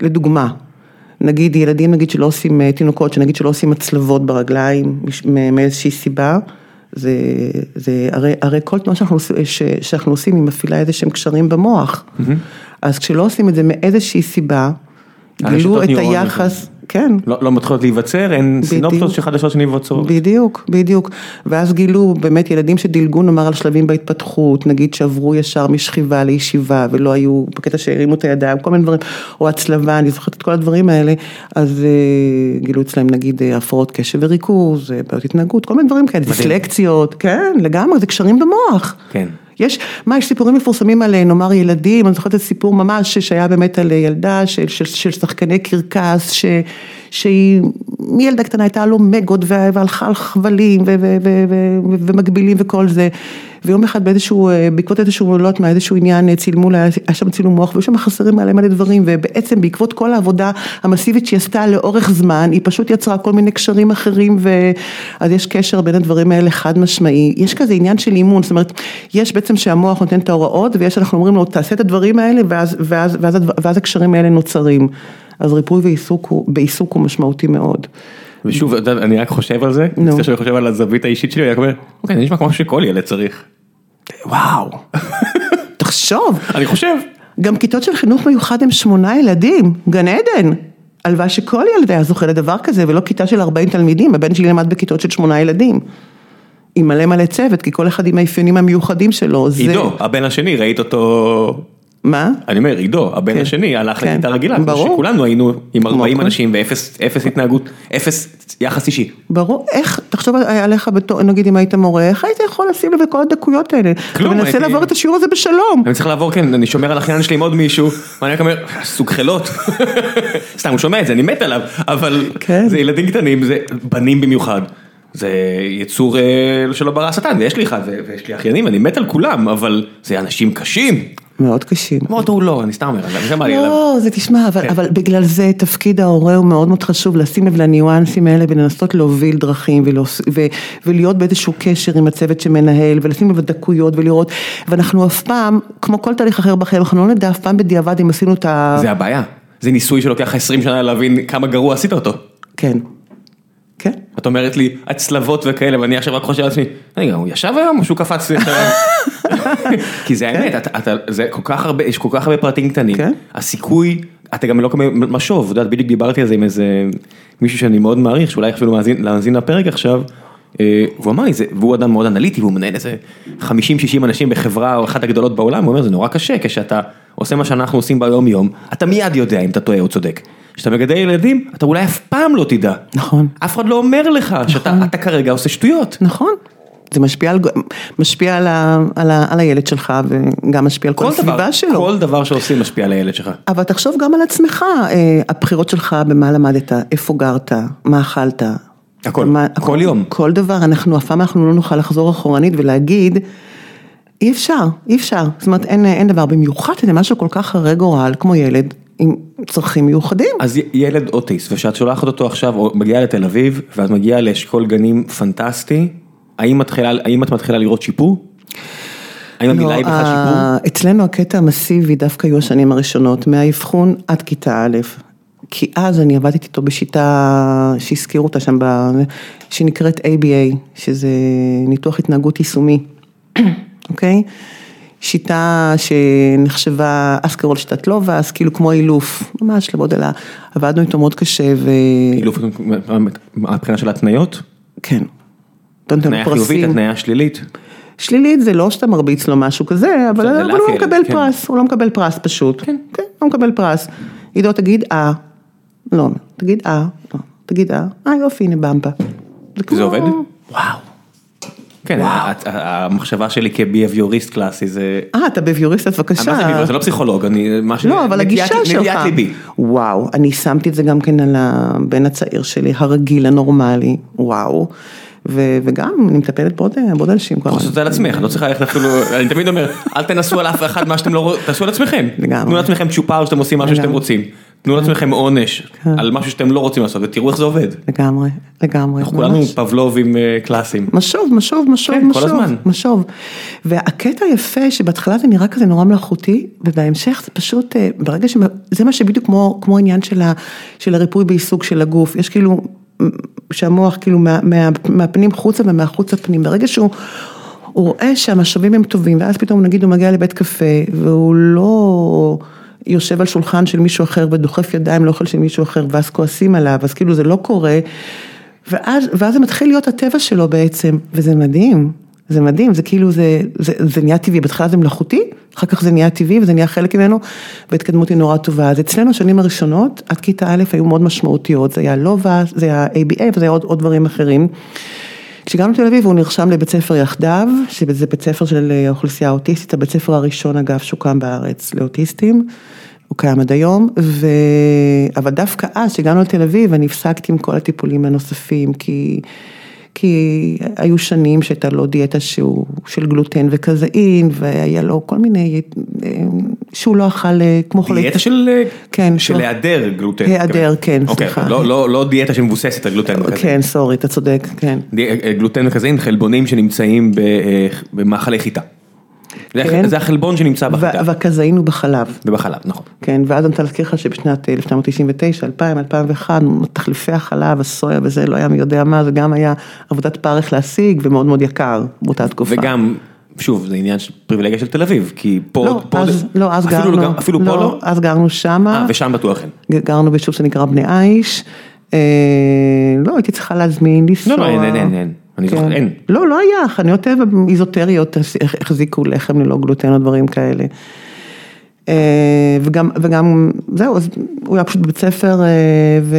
לדוגמה, נגיד ילדים נגיד שלא עושים, אה, תינוקות שנגיד שלא עושים הצלבות ברגליים מאיזושהי סיבה, זה, זה הרי, הרי כל תנועה שאנחנו, עושים- ש, שאנחנו עושים היא מפעילה איזה שהם קשרים במוח. אז כשלא עושים את זה מאיזושהי סיבה, גילו את היחס, כן.
לא, לא מתחילות להיווצר, אין סינופטות
בדיוק.
שחדשות שנבצרות.
בדיוק, בדיוק. ואז גילו באמת ילדים שדילגו נאמר על שלבים בהתפתחות, נגיד שעברו ישר משכיבה לישיבה ולא היו בקטע שהרימו את הידיים, כל מיני דברים, או הצלבה, אני זוכרת את כל הדברים האלה, אז אה, גילו אצלם נגיד אה, הפרעות קשב וריכוז, אה, בעיות התנהגות, כל מיני דברים כאלה, דיסלקציות, כן, לגמרי, זה קשרים במוח.
כן.
יש, מה, יש סיפורים מפורסמים על נאמר ילדים, אני זוכרת את סיפור ממש שהיה באמת על ילדה של, של, של שחקני קרקס, ש, שהיא מילדה קטנה הייתה לו מגות וה- והלכה על חבלים ו, ו, ו, ו, ו, ומקבילים וכל זה, ויום אחד באיזשהו, אה, בעקבות איזשהו, לא יודעת מה, איזשהו עניין אה, צילמו היה שם צילום מוח, והיו שם חסרים מלא מלא דברים, ובעצם בעקבות כל העבודה המסיבית שהיא עשתה לאורך זמן, היא פשוט יצרה כל מיני קשרים אחרים, ואז יש קשר בין הדברים האלה חד משמעי, יש כזה עניין של אימון, זאת אומרת, יש בעצם שהמוח נותן את ההוראות, ויש אנחנו אומרים לו, תעשה את הדברים האלה, ואז, ואז, ואז, ואז, ואז הקשרים האלה נוצרים. אז ריפוי ועיסוק הוא, בעיסוק הוא משמעותי מאוד.
ושוב, אני רק חושב על זה,
נו.
מצטער שאני חושב על הזווית האישית שלי, אני רק אומר, אוקיי, זה נשמע כמו שכל ילד צריך.
וואו, תחשוב,
אני חושב.
גם כיתות של חינוך מיוחד הם שמונה ילדים, גן עדן. הלוואי שכל ילד היה זוכה לדבר כזה, ולא כיתה של 40 תלמידים, הבן שלי למד בכיתות של שמונה ילדים. עם מלא מלא צוות, כי כל אחד עם האפיונים המיוחדים שלו. זה...
עידו, הבן השני, ראית אותו,
מה?
אני אומר, עידו, הבן
כן.
השני הלך
כן.
לכיתה רגילה, כמו
ברור.
שכולנו היינו עם
כמו
40
כל-
אנשים ואפס אפס התנהגות, אפס יחס אישי.
ברור, איך, תחשוב עליך בתור, נגיד אם היית מורה, איך היית יכול לשים לב לכל הדקויות האלה?
כלום,
אתה מנסה
הייתי-
לעבור את השיעור הזה בשלום.
אני צריך לעבור, כן, אני שומר על אחיין שלי עם עוד מישהו, ואני רק אומר, סוג חילות. סתם, הוא שומע את זה, אני מת עליו, אבל
כן.
זה ילדים קטנים, זה בנים במיוחד. זה יצור אה, שלא ברא השטן, ויש לי אחד, ויש לי אחיינים, אני מת על כולם, אבל זה אנשים קשים.
מאוד קשים.
כמו אותו הוא לא, אני סתם אומר, לי עליו.
לא, זה תשמע, אבל,
כן.
אבל בגלל זה תפקיד ההורה הוא מאוד מאוד חשוב, לשים לב לניואנסים האלה ולנסות להוביל דרכים ולהוס- ו, ולהיות באיזשהו קשר עם הצוות שמנהל ולשים לב לדקויות ולראות, ואנחנו אף פעם, כמו כל תהליך אחר בחיים, אנחנו לא נדע אף פעם בדיעבד אם עשינו את ה...
זה הבעיה, זה ניסוי שלוקח 20 שנה להבין כמה גרוע עשית אותו.
כן. כן.
את אומרת לי, הצלבות וכאלה, ואני עכשיו רק חושב לעצמי, רגע, הוא ישב היום או שהוא קפץ לי עכשיו? כי זה האמת, אתה- אתה- זה כל כך הרבה, יש כל כך הרבה פרטים קטנים,
כן.
הסיכוי, אתה גם לא מקבל משוב, את יודעת, בדיוק דיברתי על זה עם איזה מישהו שאני מאוד מעריך, שאולי אפילו מאזין לפרק עכשיו, אה, והוא אמר לי, זה- והוא אדם מאוד אנליטי, והוא מנהל איזה 50-60 אנשים בחברה או אחת הגדולות בעולם, הוא אומר, זה נורא קשה, כשאתה עושה מה שאנחנו עושים ביום יום, אתה מיד יודע אם אתה טועה או צודק. כשאתה מגדל ילדים, אתה אולי אף פעם לא תדע.
נכון.
אף אחד לא אומר לך שאתה אתה כרגע עושה שטויות.
נכון. זה משפיע על, משפיע על, ה, על, ה, על הילד שלך וגם משפיע על כל,
כל
הסביבה
דבר,
שלו.
כל דבר שעושים משפיע על הילד שלך.
אבל תחשוב גם על עצמך, אה, הבחירות שלך, במה למדת, איפה גרת, מה אכלת.
הכל,
מה,
כל יום.
כל דבר, אנחנו אף פעם אנחנו לא נוכל לחזור אחורנית ולהגיד, אי אפשר, אי אפשר. זאת אומרת, אין, אין דבר, במיוחד שזה משהו כל כך הרי גורל, כמו ילד עם צרכים מיוחדים.
אז ילד אוטיסט, ושאת שולחת אותו עכשיו, או מגיעה לתל אביב, ואת מגיעה לאשכול גנים פנטסטי, האם, מתחילה, האם את מתחילה לראות שיפור? האם המילה היא בכלל שיפור?
ה- אצלנו הקטע המסיבי דווקא היו השנים הראשונות, מהאבחון עד כיתה א', כי אז אני עבדתי איתו בשיטה שהזכירו אותה שם, ב- שנקראת ABA, שזה ניתוח התנהגות יישומי, אוקיי? שיטה שנחשבה אסקרול שיטת לובס, כאילו כמו אילוף, ממש למודל, ה- עבדנו איתו מאוד קשה ו...
אילוף מהבחינה של התניות?
כן.
התניה. חיובית, התניה שלילית.
שלילית זה לא שאתה מרביץ לו משהו כזה, אבל הוא לא מקבל
כן.
פרס, הוא לא מקבל פרס פשוט. כן. כן, הוא מקבל פרס. עידו תגיד אה, לא, תגיד אה, לא, תגיד אה, אה יופי הנה. כמו-
זה עובד?
וואו.
כן, המחשבה שלי כביהביוריסט קלאסי זה...
אה, אתה בביוריסט אז בבקשה.
זה לא פסיכולוג, אני...
לא, אבל הגישה שלך.
נטיית ליבי.
וואו, אני שמתי את זה גם כן על הבן הצעיר שלי, הרגיל, הנורמלי, וואו. ו- וגם, אני מטפלת בעוד בעוד אנשים.
לעשות את זה על עצמך, את לא צריכה ללכת אפילו, אני תמיד אומר, אל תנסו על אף אחד מה שאתם לא רוצים, תעשו על עצמכם.
לגמרי.
תנו לעצמכם צ'ופר שאתם עושים משהו שאתם. רוצים. תנו לעצמכם עונש
כן.
על משהו שאתם לא רוצים לעשות ותראו איך זה עובד.
לגמרי, לגמרי.
אנחנו כולנו. פבלובים אה, קלאסיים.
משוב, משוב, משוב,
כן,
משוב,
הזמן.
משוב. והקטע היפה שבהתחלה זה נראה כזה נורא מלאכותי, ובהמשך זה פשוט, אה, ברגע ש... זה מה שבדיוק כמו, כמו העניין של, ה, של הריפוי בעיסוק של הגוף, יש כאילו, שהמוח כאילו מה, מה, מהפנים חוצה ומהחוצה פנים, ברגע שהוא... הוא רואה שהמשאבים הם טובים, ואז פתאום נגיד הוא מגיע לבית קפה, והוא לא יושב על שולחן של מישהו אחר ודוחף ידיים לאוכל של מישהו אחר, ואז כועסים עליו, אז כאילו זה לא קורה, ואז, ואז זה מתחיל להיות הטבע שלו בעצם, וזה מדהים, זה מדהים, זה כאילו, זה, זה, זה נהיה טבעי, בהתחלה זה מלאכותי, אחר כך זה נהיה טבעי וזה נהיה חלק ממנו, וההתקדמות היא נורא טובה. אז אצלנו השנים הראשונות, עד כיתה א' היו מאוד משמעותיות, זה היה לובה, זה היה ABA וזה היה עוד, עוד דברים אחרים. כשהגענו לתל אביב הוא נרשם לבית ספר יחדיו, שזה בית ספר של האוכלוסייה האוטיסטית, הבית ספר הראשון אגב שהוקם בארץ לאוטיסטים, הוא קיים עד היום, ו... אבל דווקא אז כשהגענו לתל אביב אני הפסקתי עם כל הטיפולים הנוספים, כי, כי היו שנים שהייתה לו דיאטה שהוא של גלוטן וקזאין, והיה לו כל מיני, שהוא לא אכל כמו חולי...
דיאטה של
כן,
של
לא.
היעדר גלוטן.
היעדר, כן,
אוקיי,
סליחה.
לא- לא לא דיאטה שמבוססת על גלוטן וכזה.
כן, סורי, אתה צודק, כן.
די- גלוטן וכזה, חלבונים שנמצאים אה, במאכלי חיטה.
כן.
זה החלבון שנמצא בחיטה.
ו- והקזאין הוא בחלב.
ובחלב, נכון.
כן, ואז אני רוצה להזכיר לך שבשנת 1999, 2000, 2001, תחליפי החלב, הסויה וזה, לא היה מי יודע מה, זה גם היה עבודת פרך להשיג ומאוד מאוד יקר באותה תקופה.
וגם, שוב, זה עניין של פריבילגיה של תל אביב, כי פה,
לא,
פה
אז, לא, אז
אפילו
גרנו,
גם- אפילו פה לא,
אז גרנו שמה,
אה, ושם בטוח אין.
גרנו ביישוב שנקרא בני עיש, אה, לא, הייתי צריכה להזמין, לנסוע.
לא, לא, אין, אין, אין, אין. אני
כן.
זוכר, אין.
לא, לא היה, חנויות טבע איזוטריות החזיקו לחם ללא גלוטן או דברים כאלה. אה, וגם, וגם, זהו, אז הוא היה פשוט בבית ספר, אה, ו...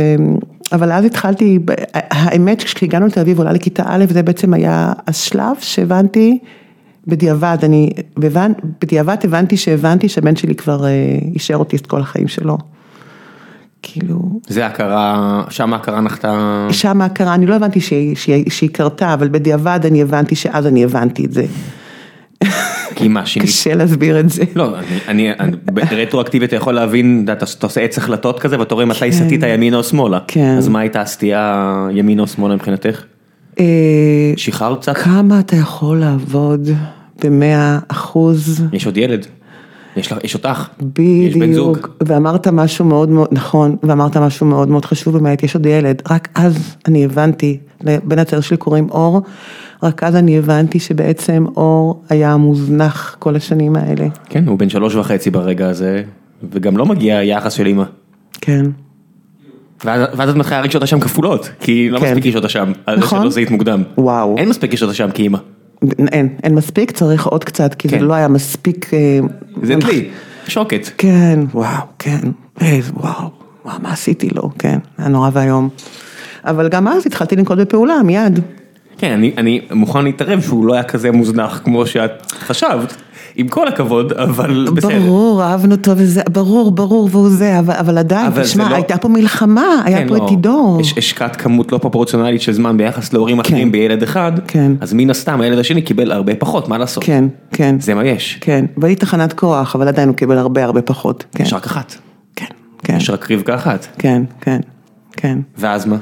אבל אז התחלתי, האמת כשהגענו לתל אביב עולה לכיתה א', זה בעצם היה השלב שהבנתי, בדיעבד, אני, בבנ- בדיעבד הבנתי שהבנתי שהבן שלי כבר אה, יישאר אוטיסט כל החיים שלו. כאילו,
זה הכרה, שם ההכרה נחתה,
שם ההכרה, אני לא הבנתי שהיא, שהיא, שהיא קרתה, אבל בדיעבד אני הבנתי שאז אני הבנתי את זה.
כי מה, שינית?
קשה להסביר את זה.
לא, אני, אני, רטרואקטיבית אתה יכול להבין, אתה אתה עושה עץ החלטות כזה ואתה רואה מתי סטית ימינה או שמאלה.
כן.
אז מה הייתה הסטייה ימינה או שמאלה מבחינתך?
אה,
שחררת קצת?
כמה אתה יכול לעבוד במאה אחוז?
יש עוד ילד. יש יש אותך. יש בן זוג.
בדיוק, ואמרת משהו מאוד מאוד, נכון, ואמרת משהו מאוד מאוד חשוב באמת, יש עוד ילד, רק אז אני הבנתי, לבן הצעיר שלי קוראים אור, רק אז אני הבנתי שבעצם אור היה מוזנח כל השנים האלה.
כן, הוא בן שלוש וחצי ברגע הזה, וגם לא מגיע יחס של אימא.
כן,
ואז את מתחילה להרגיש אותה שם כפולות, כי לא
כן.
מספיק יש אותה שם, על זה
נכון.
שלא זיהית מוקדם.
וואו.
אין מספיק יש אותה שם כאימא.
אין, אין מספיק, צריך עוד קצת, כי זה
כן.
לא היה מספיק... אה,
זה דלי, שוקת.
כן, וואו, כן, איזה וואו, וואו, מה עשיתי לו, כן, היה נורא ואיום. אבל גם אז התחלתי לנקוט בפעולה, מיד.
כן, אני, אני מוכן להתערב שהוא לא היה כזה מוזנח כמו שאת חשבת, עם כל הכבוד, אבל בסדר.
ברור, אהבנו אותו וזה, ברור, ברור, והוא זה, אבל, אבל עדיין,
אבל
תשמע,
לא-
הייתה פה מלחמה, היה
כן,
פה
לא.
את עידו.
הש- השקעת כמות לא פרופורציונלית של זמן ביחס להורים אחרים בילד אחד,
כן.
אז מן הסתם הילד השני קיבל הרבה פחות, מה לעשות?
כן, כן,
זה מה יש.
כן, והיא תחנת כוח, אבל עדיין הוא קיבל הרבה הרבה פחות, כן,
יש רק אחת.
כן, כן,
יש רק רבקה אחת.
כן, כן, כן.
ואז מה?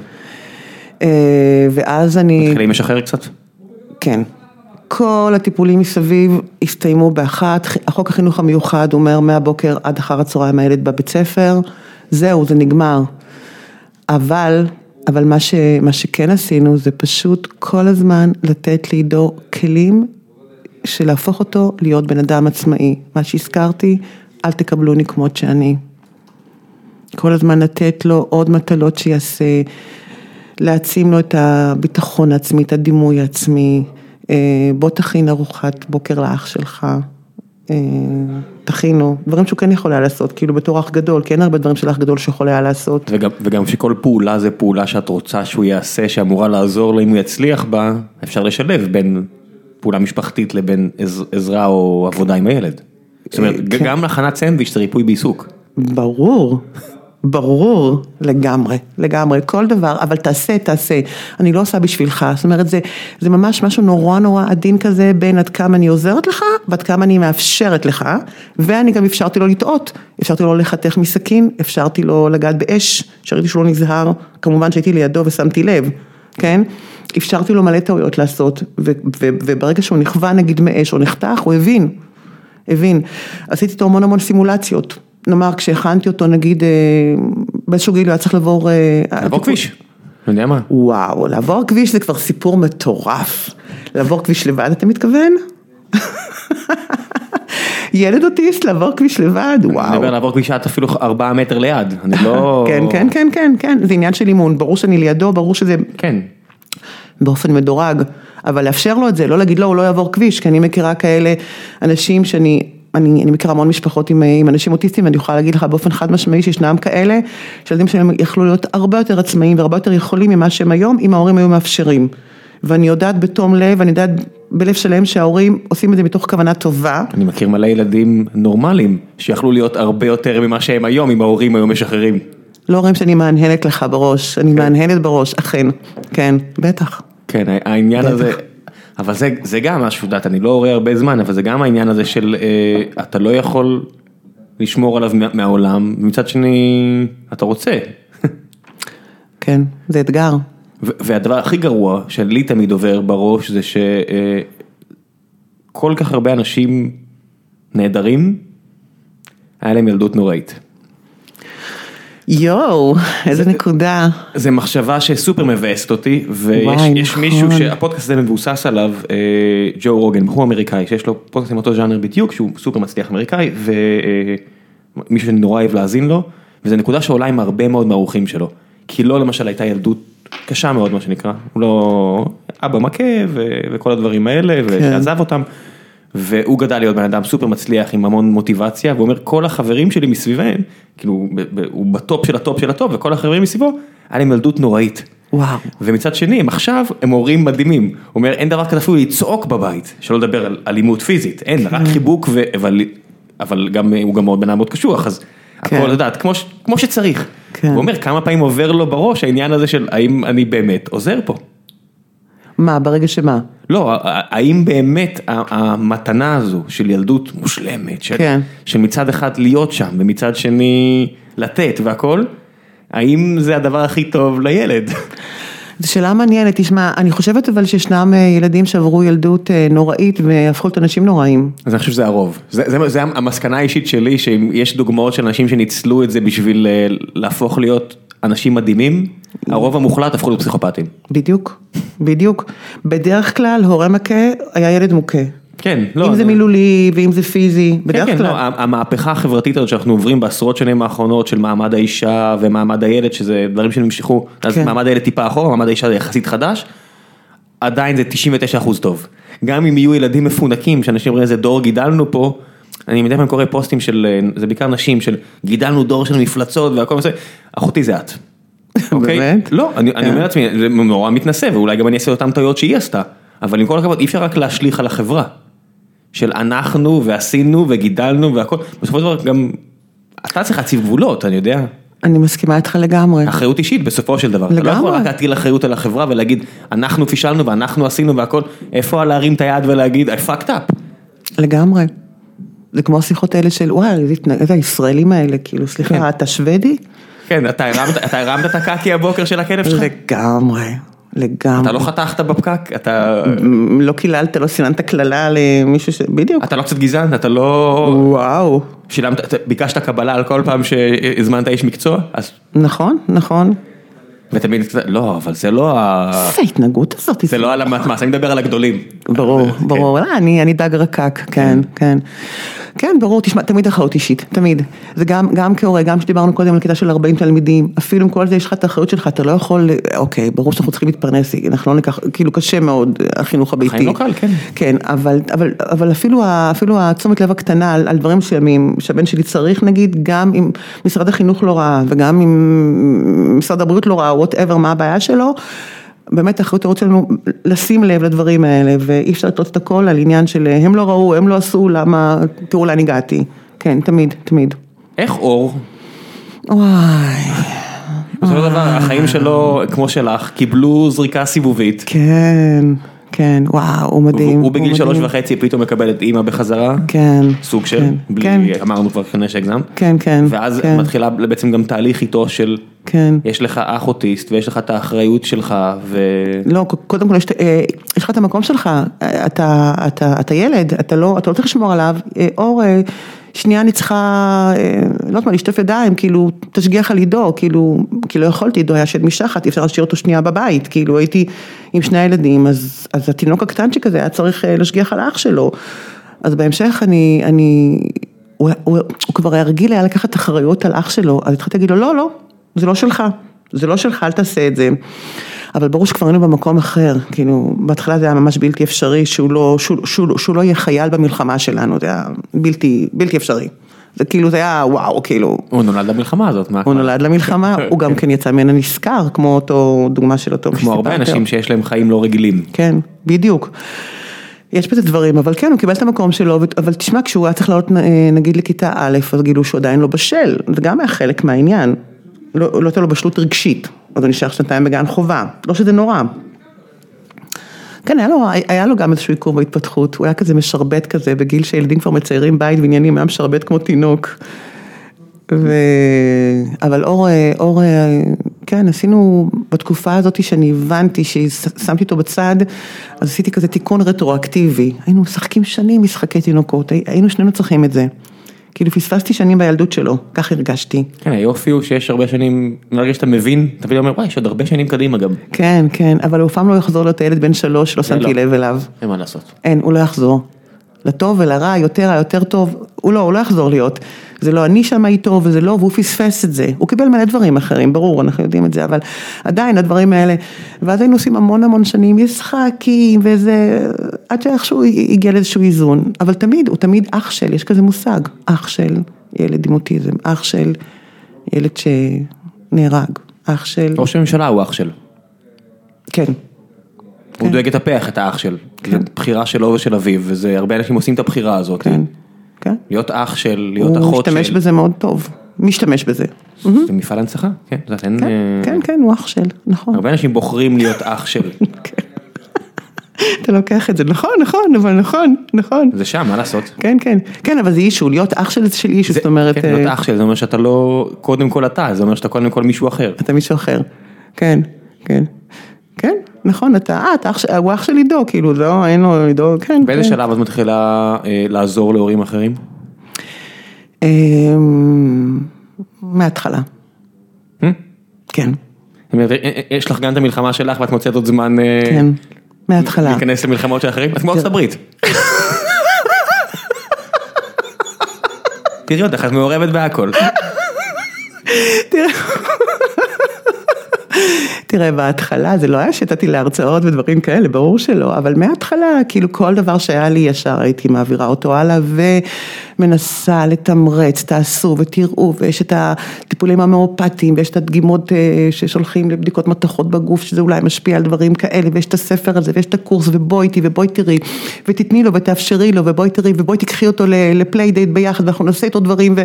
אה, ואז אני...
מתחילים לשחרר קצת?
כן. כל הטיפולים מסביב הסתיימו באחת, החוק החינוך המיוחד אומר מהבוקר עד אחר הצהריים הילד בבית ספר, זהו, זה נגמר. אבל, אבל מה, ש, מה שכן עשינו זה פשוט כל הזמן לתת לעידו כלים של להפוך אותו להיות בן אדם עצמאי. מה שהזכרתי, אל תקבלוני כמות שאני. כל הזמן לתת לו עוד מטלות שיעשה, להעצים לו את הביטחון העצמי, את הדימוי העצמי, אה, בוא תכין ארוחת בוקר לאח שלך, אה, תכינו, דברים שהוא כן יכול היה לעשות, כאילו בתור אח גדול, כי אין הרבה דברים של אח גדול שיכול היה לעשות.
וגם, וגם שכל פעולה זה פעולה שאת רוצה שהוא יעשה, שאמורה לעזור לו אם הוא יצליח בה, אפשר לשלב בין פעולה משפחתית לבין עז, עזרה או עבודה עם הילד. זאת אומרת,
כן.
גם להכנת סנדוויץ' זה ריפוי בעיסוק.
ברור, ברור, לגמרי, לגמרי, כל דבר, אבל תעשה, תעשה. אני לא עושה בשבילך, זאת אומרת, זה, זה ממש משהו נורא נורא עדין כזה בין עד כמה אני עוזרת לך, ועד כמה אני מאפשרת לך, ואני גם אפשרתי לו לטעות, אפשרתי לו לחתך מסכין, אפשרתי לו לגעת באש, שראיתי שהוא לא נזהר, כמובן שהייתי לידו ושמתי לב, כן? אפשרתי לו מלא טעויות לעשות, ו- ו- וברגע שהוא נכווה נגיד מאש או נחתך, הוא הבין. הבין. עשיתי איתו המון המון סימולציות. נאמר, כשהכנתי אותו, נגיד, אה, באיזשהו גיל הוא היה צריך לעבור... אה,
לעבור כביש. אני יודע מה.
וואו, לעבור כביש זה כבר סיפור מטורף. לעבור כביש לבד, אתה מתכוון? ילד אוטיסט לעבור כביש לבד,
אני
וואו.
מדבר לעבור כביש עד אפילו ארבעה מטר ליד, אני לא...
כן, כן, כן, כן, כן, זה עניין של אימון, ברור שאני לידו, ברור שזה
כן.
באופן מדורג, אבל לאפשר לו את זה, לא להגיד לא, הוא לא יעבור כביש, כי אני מכירה כאלה אנשים שאני, אני, אני מכירה המון משפחות עם, עם אנשים אוטיסטים, ואני יכולה להגיד לך באופן חד משמעי שישנם כאלה, שילדים שלהם יכלו להיות הרבה יותר עצמאיים והרבה יותר יכולים ממה שהם היום, אם ההורים היו מאפשרים. ואני יודעת בתום לב, אני יודעת בלב שלם שההורים עושים את זה מתוך כוונה טובה.
אני מכיר מלא ילדים נורמליים, שיכלו להיות הרבה יותר ממה שהם היום, אם ההורים היו משחררים.
לא רואים שאני מהנהנת לך בראש, אני מהנהנת בראש, אכן, כן, בטח.
כן, העניין
בטח.
הזה, אבל זה, זה גם משהו, את יודעת, אני לא רואה הרבה זמן, אבל זה גם העניין הזה של אה, אתה לא יכול לשמור עליו מה, מהעולם, ומצד שני אתה רוצה.
כן, זה אתגר.
והדבר הכי גרוע שלי תמיד עובר בראש זה שכל כך הרבה אנשים נהדרים, היה להם ילדות נוראית.
יואו, איזה נקודה.
זה מחשבה שסופר מבאסת אותי, ויש
וואי, נכון.
מישהו שהפודקאסט הזה מבוסס עליו, אה, ג'ו רוגן, בחור אמריקאי, שיש לו פודקאסט עם אותו ז'אנר בדיוק, שהוא סופר מצליח אמריקאי, ומישהו שאני נורא אוהב להאזין לו, וזו נקודה שעולה עם הרבה מאוד מהאורחים שלו. כי לו למשל הייתה ילדות קשה מאוד מה שנקרא, הוא לא אבא מכה ו- וכל הדברים האלה, ועזב אותם. והוא גדל להיות בן אדם סופר מצליח עם המון מוטיבציה, והוא אומר כל החברים שלי מסביבם, כאילו ב- ב- הוא ב top של ה top של ה top, וכל החברים מסביבו, היה להם ילדות נוראית.
וואו.
ומצד שני, הם עכשיו, הם הורים מדהימים. הוא אומר, אין דבר כזה אפילו לצעוק בבית, שלא לדבר על אלימות פיזית, אין, רק חיבוק, ו... אבל, אבל גם, הוא גם מאוד בן אדם מאוד קשוח, אז
כן.
הכל, לדעת, כמו, כמו שצריך.
כן.
הוא אומר, כמה פעמים עובר לו בראש העניין הזה של האם אני באמת עוזר פה.
מה, ברגע שמה?
לא, האם באמת המתנה הזו של ילדות מושלמת, של,
כן.
של מצד אחד להיות שם ומצד שני לתת והכל, האם זה הדבר הכי טוב לילד?
זו שאלה מעניינת, תשמע, אני חושבת אבל שישנם אה, ילדים שעברו ילדות אה, נוראית והפכו להיות אנשים נוראים.
אז אני חושב שזה הרוב. זה, המסקנה האישית שלי, שאם יש דוגמאות של אנשים שניצלו את זה בשביל אה, להפוך להיות אנשים מדהימים, הרוב המוחלט הפכו להיות פסיכופטים.
בדיוק, בדיוק. בדרך כלל הורה מכה היה ילד מוכה.
כן, לא.
אם זה מילולי ואם זה פיזי, בדרך
כן, כן,
כלל.
לא, המהפכה החברתית הזאת שאנחנו עוברים בעשרות שנים האחרונות של מעמד האישה ומעמד הילד, שזה דברים שנמשכו, אז
כן.
מעמד הילד טיפה אחורה, מעמד האישה זה יחסית חדש, עדיין זה 99 אחוז טוב. גם אם יהיו ילדים מפונקים, שאנשים אומרים איזה דור גידלנו פה, אני מדי פעם קורא פוסטים של, אה, זה בעיקר נשים, של גידלנו דור של מפלצות והכל זה, אחותי זה את. אוקיי?
באמת?
לא, אני אני
כן.
אומר לעצמי, זה נורא מתנשא, ואולי גם אני אעשה אותם טעויות שהיא עשתה, אבל עם כל הכבוד, אי אפשר רק להשליך על החברה. של אנחנו ועשינו וגידלנו והכל, בסופו של דבר גם אתה צריך להציב גבולות, אני יודע,
אני מסכימה איתך לגמרי.
אחריות אישית בסופו של דבר, אתה לא יכול
לגמרי.
רק להטיל אחריות על החברה ולהגיד אנחנו פישלנו ואנחנו עשינו והכל, איפה להרים את היד ולהגיד I fucked up,
לגמרי. זה כמו השיחות האלה של וואי, איזה הישראלים האלה, כאילו,
כן.
סליחה, אתה שוודי?
כן אתה הרמת, אתה הרמת את הקקי הבוקר של הכלב שלך,
לגמרי, לגמרי.
אתה לא חתכת בפקק, אתה,
לא קיללת, לא סיננת קללה למישהו ש... בדיוק.
אתה לא קצת גזען, אתה לא,
וואו.
שילמת, ביקשת קבלה על כל פעם שהזמנת איש מקצוע, אז,
נכון, נכון.
ותמיד, קצת, לא אבל זה לא, ה-
איזה ההתנהגות הזאת.
זה לא על המעמס, אני מדבר על הגדולים.
ברור, ברור, אה, אני, אני דג רקק, כן, כן. כן, ברור, תשמע, תמיד אחריות אישית, תמיד. זה גם, גם כהורה, גם כשדיברנו קודם על כיתה של 40 תלמידים, אפילו עם כל זה יש לך את האחריות שלך, אתה לא יכול, אוקיי, ברור שאנחנו צריכים להתפרנס, אנחנו לא ניקח, כאילו קשה מאוד, החינוך הביתי.
החיים לא קל, כן.
כן, אבל, אבל, אבל אפילו, אפילו התשומת לב הקטנה על, על דברים מסוימים שהבן שלי צריך, נגיד, גם אם משרד החינוך לא ראה, וגם אם משרד הבריאות לא ראה, whatever, מה הבעיה שלו, באמת האחריות שלנו לשים לב לדברים האלה, ואי אפשר לתלות את הכל על עניין של הם לא ראו, הם לא עשו, למה, תראו לאן הגעתי. כן, תמיד, תמיד.
איך אור,
וואי,
בסופו של דבר החיים שלו, כמו שלך, קיבלו זריקה סיבובית.
כן, כן, וואו, הוא מדהים.
הוא בגיל שלוש. וחצי פתאום מקבל את אימא בחזרה,
כן.
סוג של,
כן,
בלי,
כן,
אמרנו כבר כנראה שהגזמת,
כן, כן.
ואז
כן,
מתחילה בעצם גם תהליך איתו של,
כן.
יש לך אח אוטיסט ויש לך את האחריות שלך, ו...
לא, קודם כל יש, אה, יש לך את המקום שלך, אה, אתה, אתה, אתה ילד, אתה לא, אתה לא צריך לשמור עליו, אה, אור, אה, שנייה אני צריכה, אה, לא יודעת מה, לשטוף ידיים, כאילו, תשגיח על עידו, כאילו, כי לא יכולתי, עידו היה שד משחת, אי אפשר להשאיר אותו שנייה בבית, כאילו הייתי עם שני הילדים, אז, אז התינוק הקטנצ'יק הזה היה צריך אה, להשגיח על האח שלו, אז בהמשך אני, אני, הוא, הוא, הוא כבר היה רגיל היה לקחת אחריות על אח שלו, אז התחלתי להגיד לו, לא, לא, זה לא שלך, זה לא שלך, אל תעשה את זה. אבל ברור שכבר היינו במקום אחר, כאילו, בהתחלה זה היה ממש בלתי אפשרי שהוא לא, שהוא, שהוא, שהוא לא יהיה חייל במלחמה שלנו, זה היה בלתי, בלתי אפשרי. זה כאילו, זה היה וואו, כאילו,
הוא נולד למלחמה הזאת, מה?
הוא נולד למלחמה, הוא גם כן יצא ממנה נשכר, כמו אותו דוגמה של אותו
כמו הרבה. אנשים שיש להם חיים לא רגילים.
כן, בדיוק. יש בזה דברים, אבל כן, הוא קיבל את המקום שלו, אבל תשמע, כשהוא היה צריך לעלות אה, נגיד לכיתה א', אז גילו שהוא עדיין לא בשל, זה גם היה חלק מהעניין. לא לא הייתה לו בשלות רגשית, אז הוא נשאר שנתיים בגן חובה, לא שזה נורא. כן, היה לו, היה לו גם איזשהו עיכוב בהתפתחות, הוא היה כזה משרבט כזה, בגיל שילדים כבר מציירים בית ועניינים, היה משרבט כמו תינוק. ו... אבל אור, אה, אור, אה, כן, עשינו בתקופה הזאת שאני הבנתי ששמתי אותו בצד, אז עשיתי כזה תיקון רטרואקטיבי. היינו משחקים שנים משחקי תינוקות, הי- היינו שנינו צריכים את זה. כאילו פספסתי שנים בילדות שלו, כך הרגשתי.
כן, היופי הוא שיש הרבה שנים, מהרגע שאתה מבין, אתה פתאום אומר, וואי, יש עוד הרבה שנים קדימה גם.
כן, כן, אבל הוא אף פעם לא יחזור להיות הילד בן שלוש שמתי
לא.
לב אליו.
אין מה לעשות.
אין, הוא לא יחזור. לטוב ולרע, יותר, היותר טוב, הוא לא, הוא לא יחזור להיות. זה לא אני שם איתו וזה לא, והוא פספס את זה. הוא קיבל מלא דברים אחרים, ברור, אנחנו יודעים את זה, אבל עדיין הדברים האלה, ואז היינו עושים המון המון שנים משחקים וזה, עד שאיכשהו הגיע לאיזשהו איזון. אבל תמיד, הוא תמיד אח של, יש כזה מושג, אח של ילד עם אוטיזם, אח של ילד שנהרג, אח של,
ראש הממשלה הוא אח של.
כן.
הוא דואג לטפח את האח של. זו בחירה שלו ושל אביו, וזה, הרבה אנשים עושים את הבחירה הזאת.
כן, כן.
להיות אח של, להיות
הוא
אחות של.
משתמש בזה מאוד טוב, משתמש בזה.
זה מפעל הנצחה, כן. את יודעת, אין,
כן,
אה,
כן, כן, הוא אח של, נכון.
הרבה אנשים בוחרים להיות אח של.
אתה לוקח את זה, נכון, נכון, אבל נכון, נכון.
זה שם, מה לעשות?
כן, כן, כן, אבל זה אישו, להיות אח של של אישו,
זה-
זאת אומרת,
כן, להיות
אה,
אח של, זה אומר שאתה לא, קודם כל אתה, זה אומר שאתה קודם כל מישהו אחר.
אתה מישהו אחר. כן, כן. נכון, אתה, אה, אתה הוא אח של עידו, כאילו, לא, אין לו עידו, כן.
באיזה
כן.
שלב את מתחילה אה, לעזור להורים אחרים?
אמ, מההתחלה,
אה?
כן,
אה, יש לך גם את המלחמה שלך ואת מוצאת עוד זמן
כן, מההתחלה.
להיכנס למלחמות של אחרים? את כמו ארצות הברית. תראי אותך, את מעורבת בהכל.
תראה, תראה, בהתחלה זה לא היה שיצאתי להרצאות ודברים כאלה, ברור שלא, אבל מההתחלה, כאילו כל דבר שהיה לי ישר הייתי מעבירה אותו הלאה ומנסה לתמרץ, תעשו ותראו, ויש את הטיפולים ההומאופתיים, ויש את הדגימות אה, ששולחים לבדיקות מתכות בגוף, שזה אולי משפיע על דברים כאלה, ויש את הספר הזה, ויש את הקורס, ובואי איתי, ובואי תראי, ותתני לו ותאפשרי לו, ובואי תראי, ובואי תקחי אותו ל playdate ביחד, ואנחנו נעשה איתו דברים, ו...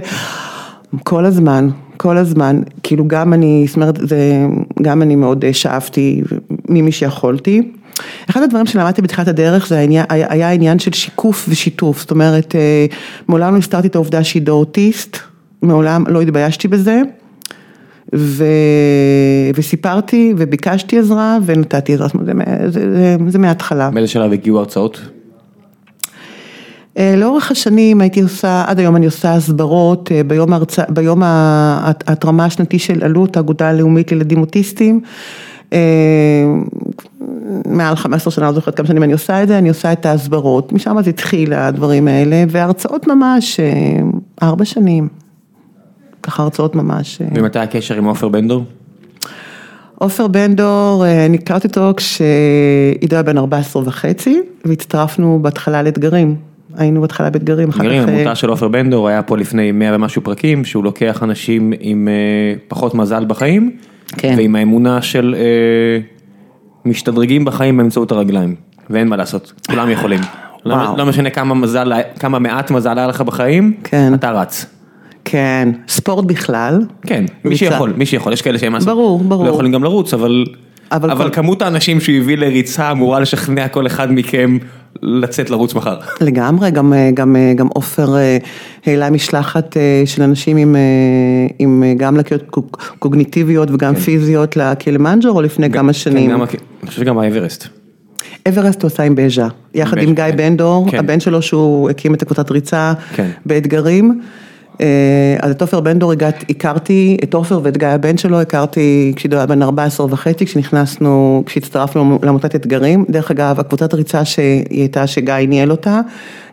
כל הזמן, כל הזמן, כאילו גם אני, זאת אומרת, זה, גם אני מאוד אה, שאבתי ממי שיכולתי. אחד הדברים שלמדתי בתחילת הדרך זה העניין, היה, העניין של שיקוף ושיתוף, זאת אומרת, אה, מעולם לא הסתרתי את העובדה שעידו אוטיסט, מעולם לא התביישתי בזה, ו... וסיפרתי וביקשתי עזרה ונתתי עזרה, זאת אומרת, זה, זה, זה, זה מההתחלה.
באיזה שלב הגיעו הרצאות?
אה, לאורך השנים הייתי עושה, עד היום אני עושה הסברות אה, ביום, ההרצא, ביום ההתרמה השנתי של אלו"ט, האגודה הלאומית לילדים אוטיסטים. אה, מעל 15 שנה, לא זוכרת כמה שנים אני עושה את זה, אני עושה את ההסברות, משם אז התחיל הדברים האלה, והרצאות ממש, ארבע שנים, ככה הרצאות ממש.
ומתי הקשר עם עופר בן דור?
עופר בן דור, אני הכרתי אותו כשעידו היה בן 14 וחצי, והצטרפנו בהתחלה לאתגרים. היינו בהתחלה באתגרים, אחר כך... אה,
עמותה של עופר בן דור היה פה לפני 100 ומשהו פרקים, שהוא לוקח אנשים עם אה, פחות מזל בחיים,
כן.
ועם האמונה של אה, משתדרגים בחיים באמצעות הרגליים, ואין מה לעשות, כולם יכולים. לא. לא משנה כמה מזל, כמה מעט מזל היה לך בחיים,
כן.
אתה רץ.
כן, ספורט בכלל.
כן, מי
ריצה.
שיכול, מי שיכול, יש כאלה שהם
ברור, ברור.
לא יכולים גם לרוץ, אבל,
אבל
אבל
כל-
כמות האנשים שהוא הביא לריצה אמורה לשכנע כל אחד מכם לצאת לרוץ מחר.
לגמרי, גם, אה, גם, אה, גם עופר אה, העלה משלחת של אנשים עם, עם גם לקויות קוג- קוגניטיביות וגם פיזיות לקילימנג'רו לפני כמה שנים.
כן, גם, אני חושב שגם האברסט.
אברסט הוא עשה עם בז'ה, יחד
בז'ה,
עם גיא
כן.
בן דור,
כן.
הבן שלו שהוא הקים את הקבוצת ריצה
כן.
באתגרים. אה, אז את עופר בן דור הכרתי, את עופר ואת גיא הבן שלו הכרתי כשעידו היה בן 14 וחצי, כשנכנסנו, כשהצטרפנו לעמותת אתגרים. דרך אגב, הקבוצת ריצה שהיא הייתה, שגיא ניהל אותה,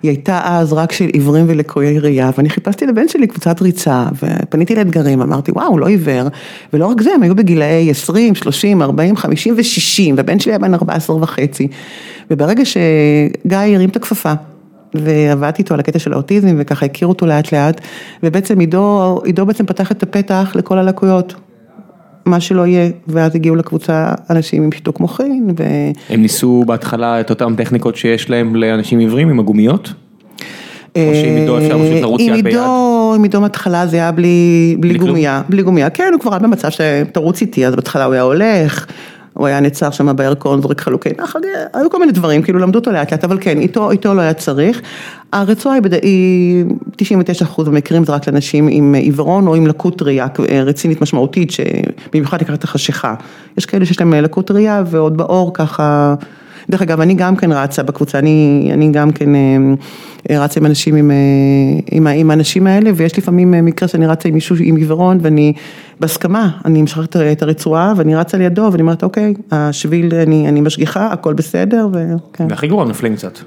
היא הייתה אז רק של עיוורים ולקויי ראייה, ואני חיפשתי לבן שלי קבוצת ריצה, ופניתי לאתגרים, אמרתי, וואו, לא עיוור, ולא רק זה, הם היו בגילאי 20, 30, 40, 50 ו-60, והבן שלי היה בן 14 וחצי. וברגע שגיא הרים את הכפפה, ועבדתי איתו על הקטע של האוטיזם וככה הכירו אותו לאט לאט ובעצם עידו, עידו בעצם פתח את הפתח לכל הלקויות, מה שלא יהיה, ואז הגיעו לקבוצה אנשים עם שיתוק מוחין ו...
הם ניסו בהתחלה את אותן טכניקות שיש להם לאנשים עיוורים עם הגומיות? או שעם עידו אפשר פשוט לרוץ
עם
יד ביד?
עם עידו בהתחלה זה היה בלי, בלי
בלי?
גומייה, בלי גומייה, כן הוא כבר היה במצב שתרוץ איתי, אז בהתחלה הוא היה הולך, הוא היה נעצר שם בירקון, זורק חלוקי נחל, היו כל מיני דברים, כאילו למדו אותו לאט לאט, אבל כן, איתו, איתו לא היה צריך. הרצועה היא, בד... היא 99% במקרים זה רק לאנשים עם עיוורון או עם לקות ראייה רצינית משמעותית, שבמיוחד לקראת החשיכה. יש כאלה שיש להם לקות ראייה ועוד באור ככה. דרך אגב, אני גם כן רצה בקבוצה, אני, אני גם כן אה, רצה עם אנשים, עם, אה, עם, עם האנשים האלה, ויש לפעמים אה, מקרה שאני רצה עם מישהו עם עיוורון, ואני בהסכמה, אני משחררת את הרצועה, ואני רצה לידו, ואני אומרת, אוקיי, השביל, אני, אני משגיחה, הכל בסדר, וכן.
זה הכי גרוע, נופלים קצת.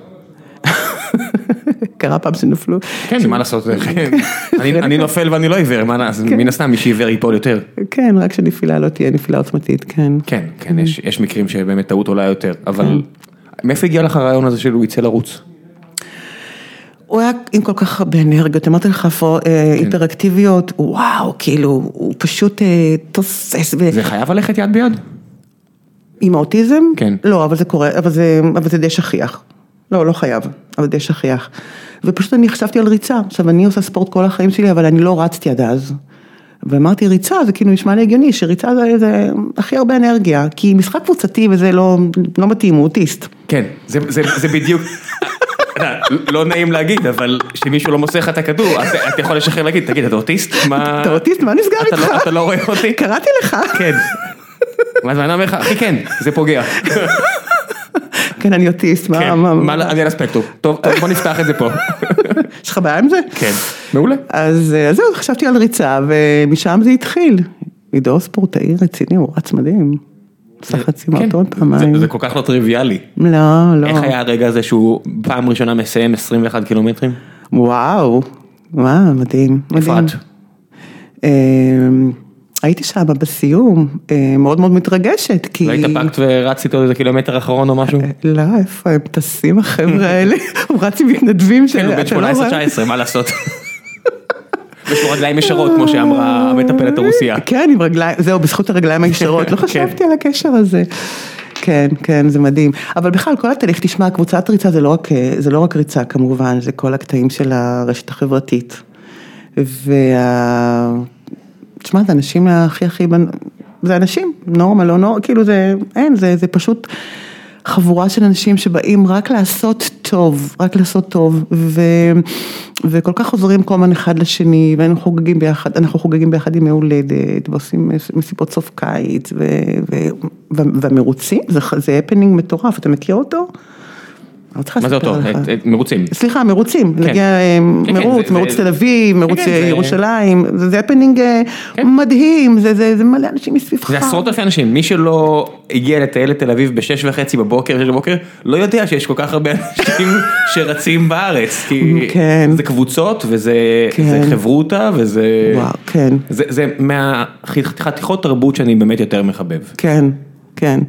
קרה פעם שנפלו.
כן, מה לעשות, אני- אני נופל ואני לא עיוור, מה לעשות, מן הסתם מי שעיוור ייפול יותר.
כן, רק שנפילה לא תהיה נפילה עוצמתית, כן.
כן, כן, יש- מקרים שבאמת טעות עולה יותר, אבל מאיפה הגיע לך הרעיון הזה שהוא יצא לרוץ?
הוא היה עם כל כך הרבה אנרגיות, אמרתי לך, פה, אה, היפראקטיביות, וואו, כאילו, הוא פשוט אה, תוסס.
זה חייב ללכת יד ביד?
עם האוטיזם?
כן.
לא, אבל זה קורה, אבל זה, אבל זה די שכיח. לא, לא חייב, אבל די שכיח. ופשוט אני חשבתי על ריצה. עכשיו, אני עושה ספורט כל החיים שלי, אבל אני לא רצתי עד אז. ואמרתי, ריצה, זה כאילו נשמע לי הגיוני, שריצה זה, זה הכי הרבה אנרגיה. כי משחק קבוצתי וזה לא, לא מתאים, הוא אוטיסט.
כן, זה, זה, זה בדיוק, לא נעים להגיד, אבל כשמישהו לא מוסר לך את הכדור, אתה, אתה יכול לשחרר להגיד, תגיד, אתה אוטיסט? מה...
אתה אוטיסט? מה נסגר
אתה
איתך?
לא, אתה לא רואה אותי?
קראתי לך.
כן. ואז אני אומר לך, אחי כן, זה פוגע.
כן, אני אוטיסט, מה,
כן,
מה,
מה, אני על הספקטרום. טוב, בוא נפתח את זה פה.
יש לך בעיה עם זה?
כן, מעולה.
אז אה, אז זהו, חשבתי על ריצה, ומשם זה התחיל. עידו ספורטאי רציני, הוא רץ מדהים. עשה חצי מרתון פעמיים.
זה- כל כך לא טריוויאלי.
לא, לא.
איך היה הרגע הזה שהוא פעם ראשונה מסיים 21 קילומטרים?
וואו, וואו, מדהים,
איפה. את?
אה, הייתי שם בסיום, אה, מאוד מאוד מתרגשת, כי...
לא התאפקת ורצת איתו איזה קילומטר אחרון או משהו?
לא, איפה הם טסים החבר'ה האלה? הוא רץ עם מתנדבים
כן, הוא בן
אתה לא רואה?
18-19, מה לעשות? יש לו רגליים ישרות, כמו שאמרה המטפלת הרוסיה.
כן, עם רגליים, זהו, בזכות הרגליים הישרות, לא
כן.
חשבתי על הקשר הזה. כן, כן, זה מדהים. אבל בכלל, כל התהליך, תשמע, קבוצת ריצה זה לא רק, זה לא רק ריצה כמובן, זה כל הקטעים של הרשת החברתית. וה... תשמע, זה אנשים הכי הכי, זה אנשים, נורמה, לא נורמה, כאילו זה, אין, זה, זה פשוט חבורה של אנשים שבאים רק לעשות טוב, רק לעשות טוב, ו, וכל כך עוזרים כל הזמן אחד לשני, ואנחנו חוגגים ביחד, אנחנו חוגגים ביחד ימי הולדת, ועושים מסיבות סוף קיץ, ו, ו, ו, והמרוצים, זה, זה הפנינג מטורף, אתה מכיר אותו?
מה זה אותו? את- את- מרוצים.
סליחה, מרוצים,
כן.
נגיע אה,
כן, כן,
מרוץ, מרוץ תל אביב, מרוץ
כן,
אה, ירושלים, זה הפנינג אה,
כן.
מדהים, זה- מלא אנשים מסביבך.
זה עשרות אלפי אנשים, מי שלא הגיע לטייל לתל אביב בשש וחצי בבוקר, שש בבוקר, לא יודע שיש כל כך הרבה אנשים שרצים בארץ, כי
כן.
זה קבוצות וזה
כן.
זה חברותה וזה,
וואו, כן,
זה זה מהחתיכות תרבות שאני באמת יותר מחבב.
כן, כן.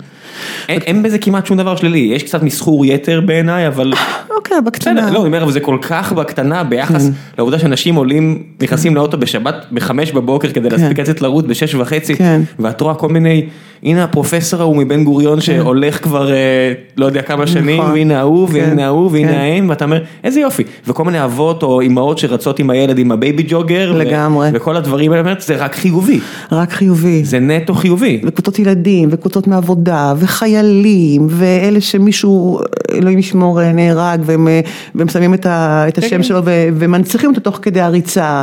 אין בזה כמעט שום דבר שלילי, יש קצת מסחור יתר בעיניי, אבל
אוקיי, בקטנה.
לא, אני אומר, אבל זה כל כך בקטנה ביחס לעובדה שאנשים עולים, נכנסים לאוטו בשבת בחמש בבוקר כדי להספיק לצאת לרוץ בשש וחצי,
כן.
ואת רואה כל מיני, הנה הפרופסור ההוא מבן גוריון שהולך כבר אה, לא יודע כמה שנים,
נכון.
והנה ההוא,
כן,
והנה ההוא, והנה
כן.
האם, ואתה אומר, איזה יופי, וכל מיני אבות או אימהות שרצות עם הילד עם ה baby jogger,
לגמרי.
וכל הדברים האלה, זה רק חיובי,
רק חיובי.
זה נטו חיובי.
וקבוצות ילדים, וקבוצות מעבודה, וחיילים, ואלה שמישהו, אלוהים ישמור, אה, נהרג, והם, אה, והם שמים את, ה, את השם. שלו ו- ומנציחים אותו תוך כדי הריצה.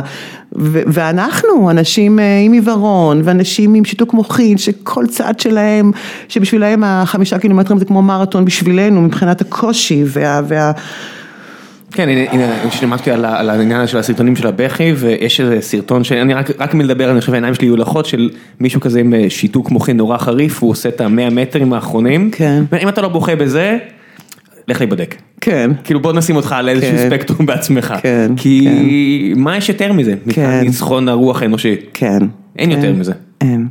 ו- ואנחנו, אנשים אה, עם עיוורון, ואנשים עם שיתוק מוחין, שכל צעד שלהם, שבשבילם החמישה קילומטרים זה כמו מרתון בשבילנו, מבחינת הקושי וה... וה
כן, הנה, שמעתי על העניין של הסרטונים של הבכי, ויש איזה סרטון שאני רק, רק מלדבר, אני חושב העיניים שלי יהיו לחות, של מישהו כזה עם אה, שיתוק מוחין נורא חריף, הוא עושה את המאה מטרים האחרונים.
כן.
אם אתה לא בוכה בזה, לך להיבדק.
כן.
כאילו בוא נשים אותך על איזשהו
כן.
ספקטרום בעצמך.
כן,
כי מה יש יותר מזה?
כן.
ניצחון הרוח האנושי.
כן.
אין יותר
כן.
מזה.
אין.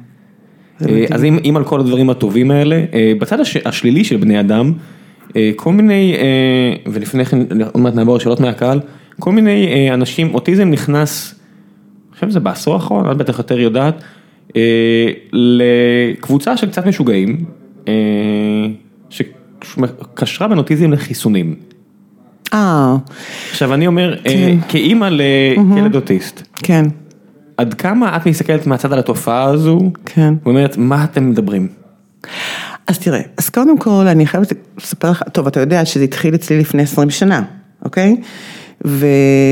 אה. אז אם, אם על כל הדברים הטובים האלה, אה, בצד הש, השלילי של בני אדם, כל מיני, אה, ולפני כן עוד מעט נעבור לשאלות מהקהל, כל מיני אה, אנשים, אוטיזם נכנס, אני חושב שזה בעשור האחרון, את בטח יותר יודעת, אה, לקבוצה של קצת משוגעים, אה, שקשרה בין אוטיזם לחיסונים.
אה,
עכשיו אני אומר, אה,
כן.
כאימא לילד אוטיסט,
כן,
עד כמה את מסתכלת מהצד על התופעה הזו,
כן.
ואומרת, מה אתם מדברים?
אז תראה, אז קודם כל אני חייבת לספר לך, טוב אתה יודע שזה התחיל אצלי לפני 20 שנה, אוקיי? ו...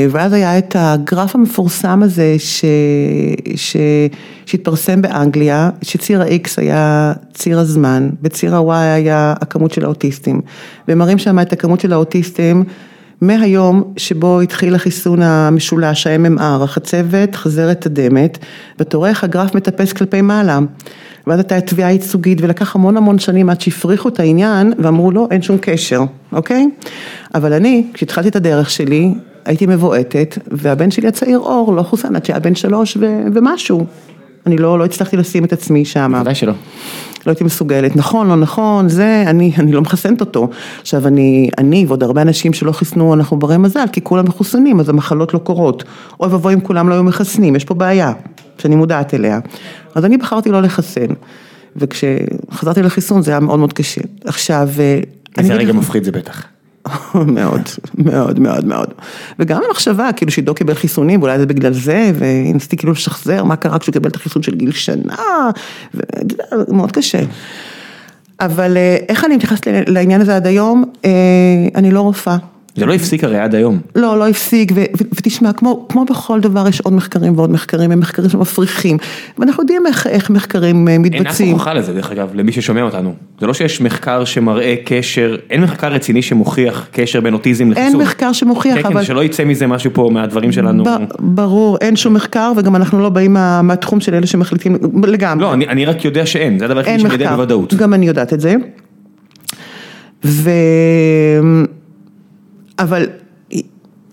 ואז היה את הגרף המפורסם הזה ש... ש... שהתפרסם באנגליה, שציר ה-X היה ציר הזמן, וציר ה-Y היה הכמות של האוטיסטים. והם מראים שם את הכמות של האוטיסטים מהיום שבו התחיל החיסון המשולש, ה-MMR, החצבת, חזרת תדמת, ואתה רואה איך הגרף מטפס כלפי מעלה. ואז הייתה תביעה ייצוגית ולקח המון המון שנים עד שהפריכו את העניין ואמרו לא, אין שום קשר, אוקיי? אבל אני, כשהתחלתי את הדרך שלי, הייתי מבועטת והבן שלי הצעיר אור לא חוסן עד שהיה בן שלוש ו- ומשהו. אני לא, לא הצלחתי לשים את עצמי שם.
ודאי שלא.
לא הייתי מסוגלת, נכון, לא נכון, זה, אני, אני לא מחסנת אותו. עכשיו אני, אני ועוד הרבה אנשים שלא חיסנו, אנחנו ברי מזל, כי כולם מחוסנים, אז המחלות לא קורות. אוי ואבוי אם כולם לא היו מחסנים, יש פה בעיה, שאני מודעת אליה. אז אני בחרתי לא לחסן, וכשחזרתי לחיסון זה היה מאוד מאוד קשה. עכשיו, אה,
איזה רגע מפחיד זה בטח.
מאוד, מאוד, מאוד, מאוד. וגם המחשבה, כאילו שעידו קיבל חיסונים, ואולי זה בגלל זה, וניסיתי כאילו לשחזר מה קרה כשהוא קיבל את החיסון של גיל שנה, וזה מאוד קשה. אבל אה, איך אני מתייחסת לעניין הזה עד היום? אה, אני לא רופאה,
זה לא הפסיק הרי עד היום.
לא, לא הפסיק, ותשמע, כמו, כמו בכל דבר יש עוד מחקרים ועוד מחקרים, הם מחקרים שמפריכים, ואנחנו יודעים איך, איך מחקרים אה,
אין אף
מתבצעים.
הוכחה לזה דרך אגב, למי ששומע אותנו. זה לא שיש מחקר שמראה קשר, אין מחקר רציני שמוכיח קשר בין אוטיזם לחיסון.
אין מחקר שמוכיח,
כן, כן,
אבל...
שלא יצא מזה משהו פה מהדברים שלנו.
ב- ברור, אין שום מחקר, וגם אנחנו לא באים מה, מהתחום של אלה שמחליטים לגמרי.
לא, אני, אני רק יודע שאין, זה הדבר היחידי
אין
שאני יודע בוודאות.
גם אני יודעת את זה. ו... אבל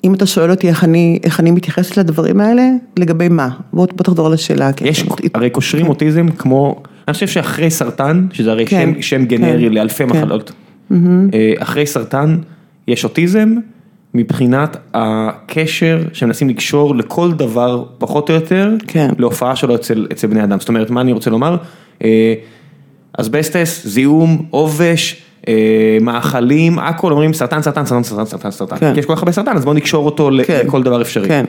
אם אתה שואל אותי איך אני, איך אני מתייחסת לדברים האלה, לגבי מה? בוא, בוא תחזור לשאלה. כן.
יש, הרי קושרים אוטיזם כמו, אני חושב שאחרי סרטן, שזה הרי
כן,
שם, שם גנרי
כן,
לאלפי
כן.
מחלות, אה, אחרי סרטן יש אוטיזם מבחינת הקשר שמנסים לקשור לכל דבר פחות או יותר,
כן.
להופעה שלו אצל, אצל בני אדם. זאת אומרת, מה אני רוצה לומר? אה, אסבסטס, זיהום, עובש, מאכלים, הכל אומרים סרטן, סרטן, סרטן, סרטן, סרטן, סרטן.
כן.
כי יש כל כך הרבה סרטן, אז בואו נקשור אותו
כן.
לכל דבר אפשרי.
כן.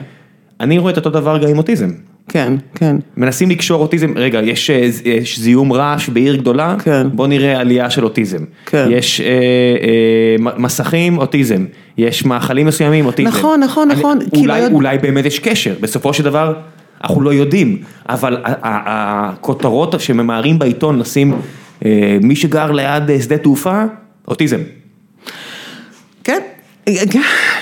אני רואה את אותו דבר גם עם אוטיזם.
כן, כן.
מנסים לקשור אוטיזם, רגע, יש, אה, ז- יש זיהום רעש בעיר גדולה,
כן.
בוא נראה עלייה של אוטיזם.
כן.
יש אה, אה, מסכים, אוטיזם. יש מאכלים מסוימים, אוטיזם.
נכון, נכון,
אני-
נכון, כי
אולי,
לא יודע-
אולי באמת יש קשר, בסופו של דבר אנחנו לא יודעים, אבל הכותרות שממהרים בעיתון לשים אה, מי שגר ליד אה, שדה תעופה, אוטיזם.
כן,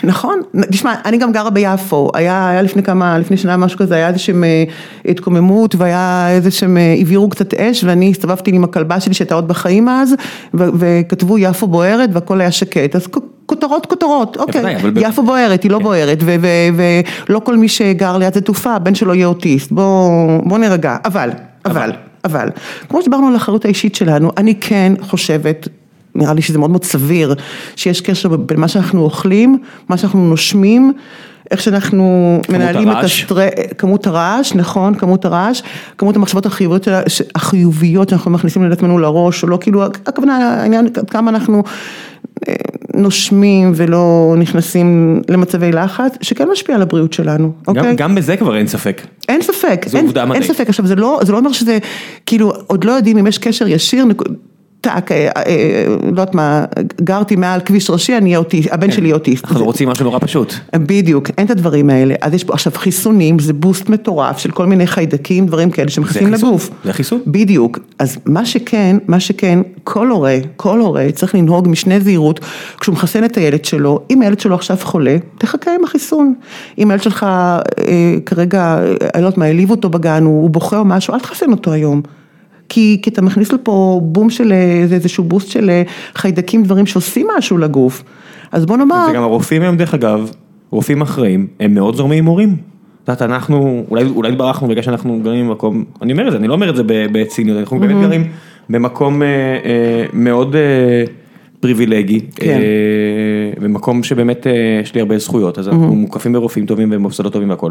נכון, תשמע, אני גם גרה ביפו, היה, היה לפני כמה, לפני שנה משהו כזה, היה איזושהי אה, התקוממות והיה איזה שהם, אה, הבעירו קצת אש ואני הסתובבתי עם הכלבה שלי שהייתה עוד בחיים אז, ו- וכתבו יפו בוערת והכל היה שקט, אז כותרות כותרות, אוקיי,
בוודאי, אבל ב-
יפו בוערת, היא לא בוערת, ו- ו- ולא כל מי שגר ליד שדה תעופה, הבן שלו יהיה אוטיסט, בוא, בוא נירגע, אבל, אבל, אבל, כמו שדיברנו על האחריות האישית שלנו, אני כן חושבת, נראה לי שזה מאוד מאוד סביר, שיש קשר בין מה שאנחנו אוכלים, מה שאנחנו נושמים, איך שאנחנו מנהלים את
הרעש.
הסטרס, כמות הרעש, נכון, כמות הרעש, כמות המחשבות החיוביות, החיוביות שאנחנו מכניסים לעצמנו לראש, או לא, כאילו, הכוונה, העניין, כמה אנחנו נושמים ולא נכנסים למצבי לחץ, שכן משפיע על הבריאות שלנו, אוקיי?
גם, גם בזה כבר אין ספק.
אין ספק, אין. ספק, עכשיו זה לא, זה לא אומר שזה, כאילו, עוד לא יודעים אם יש קשר ישיר, טאק, אה, אה, לא יודעת מה, גרתי מעל כביש ראשי, אני אוטיסט, הבן שלי יהיה אוטיסט.
אנחנו רוצים משהו נורא פשוט.
בדיוק, אין את הדברים האלה, אז יש פה עכשיו חיסונים, זה בוסט מטורף של כל מיני חיידקים, דברים כאלה שמכניסים לגוף.
זה חיסון.
בדיוק, אז מה שכן, מה שכן, כל הורה, כל הורה צריך לנהוג משנה זהירות כשהוא מחסן את הילד שלו, אם הילד שלו עכשיו חולה, תחכה עם החיסון. אם הילד שלך אה, כרגע, אני לא יודעת מה, העליב אותו בגן, הוא בוכה או משהו, אל תחסן אותו היום. כי, כי אתה מכניס לפה בום של אה, איזשהו בוסט של אה, חיידקים, דברים שעושים משהו לגוף. אז בוא נאמר,
וגם הרופאים היום דרך אגב, רופאים אחראים, הם מאוד זורמים עם הורים. את יודעת, אנחנו, אולי, אולי התברכנו בגלל שאנחנו גרים במקום, אני אומר את זה, אני לא אומר את זה בציניות, אנחנו באמת גרים במקום אה, אה, מאוד אה, פריבילגי,
כן.
אה, במקום שבאמת אה, יש לי הרבה זכויות, אז אנחנו מוקפים ברופאים טובים ובמוסדות טובים והכל.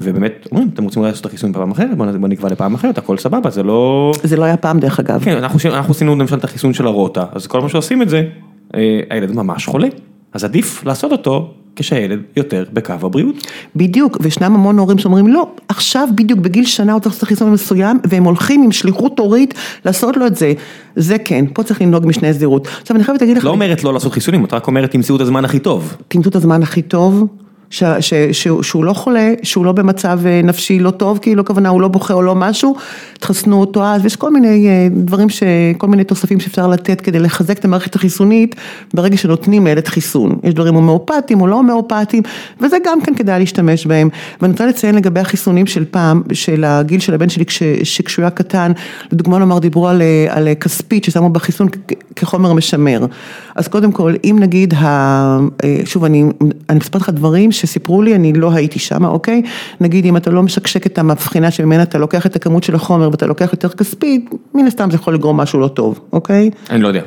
ובאמת, אומרים, אתם רוצים לעשות את החיסון פעם אחרת, בוא, נקבע לפעם אחרת, הכל סבבה, זה לא...
זה לא היה פעם דרך אגב.
כן, אנחנו, עשינו- אנחנו עשינו למשל את החיסון של הרוטה, אז כל מה שעושים את זה, אה, הילד ממש חולה, אז עדיף לעשות אותו כשהילד יותר בקו הבריאות.
בדיוק, וישנם המון הורים שאומרים לא, עכשיו בדיוק בגיל שנה הוא צריך לעשות חיסון מסוים, והם הולכים עם שליחות הורית לעשות לו את זה. זה כן, פה צריך לנהוג משנה זהירות. עכשיו אני חייבת להגיד לך,
לא אומרת לא לעשות חיסונים, את רק אומרת תמצאו את הזמן הכי טוב.
תמצאו את הזמן הכי טוב, ש, ש, שהוא, שהוא לא חולה, שהוא לא במצב אה, נפשי לא טוב, כאילו הכוונה הוא לא בוכה או לא משהו, תחסנו אותו אז, ויש כל מיני אה, דברים, ש, כל מיני תוספים שאפשר לתת כדי לחזק את המערכת החיסונית ברגע שנותנים לילד חיסון. יש דברים הומאופטיים או לא הומאופטיים, וזה גם כן כדאי להשתמש בהם. ואני רוצה לציין לגבי החיסונים של פעם, של הגיל של הבן שלי כש, שכשהוא היה קטן, לדוגמה נאמר דיברו על, אה, על כספית ששמו בחיסון כחומר משמר. אז קודם כל, אם נגיד, ה, שוב אני, אני מספרת לך דברים שסיפרו לי, אני לא הייתי שם, אוקיי? נגיד אם אתה לא משקשק את המבחינה שממנה אתה לוקח את הכמות של החומר ואתה לוקח יותר כספית, מן הסתם זה יכול לגרום משהו לא טוב, אוקיי?
אני לא יודע.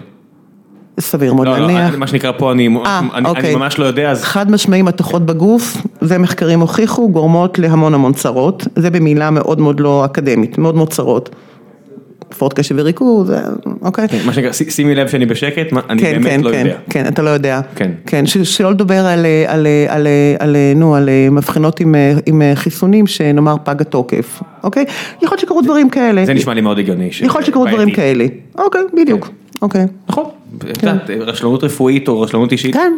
סביר מאוד
לא, לא,
להניח.
מה שנקרא פה אני
אה,
אני-
אוקיי.
אני ממש לא יודע, אז
חד משמעי מתכות בגוף, זה מחקרים הוכיחו, גורמות להמון המון צרות, זה במילה מאוד מאוד לא אקדמית, מאוד מאוד צרות. הפרעות קשב וריכוז, אוקיי?
כן, מה שנקרא, שימי לב שאני בשקט, מה- אני
כן,
באמת
כן,
לא
כן,
יודע.
כן, אתה לא יודע.
כן.
כן, ש- שלא לדבר על, על, על, על, נו, על מבחנות עם, עם חיסונים שנאמר פג התוקף, אוקיי? יכול להיות שקרו דברים כאלה.
זה נשמע לי מאוד הגיוני.
יכול להיות שקרו דברים. כאלה. אוקיי, בדיוק. אוקיי.
נכון, יודעת, רשלנות רפואית או רשלנות אישית,
כן.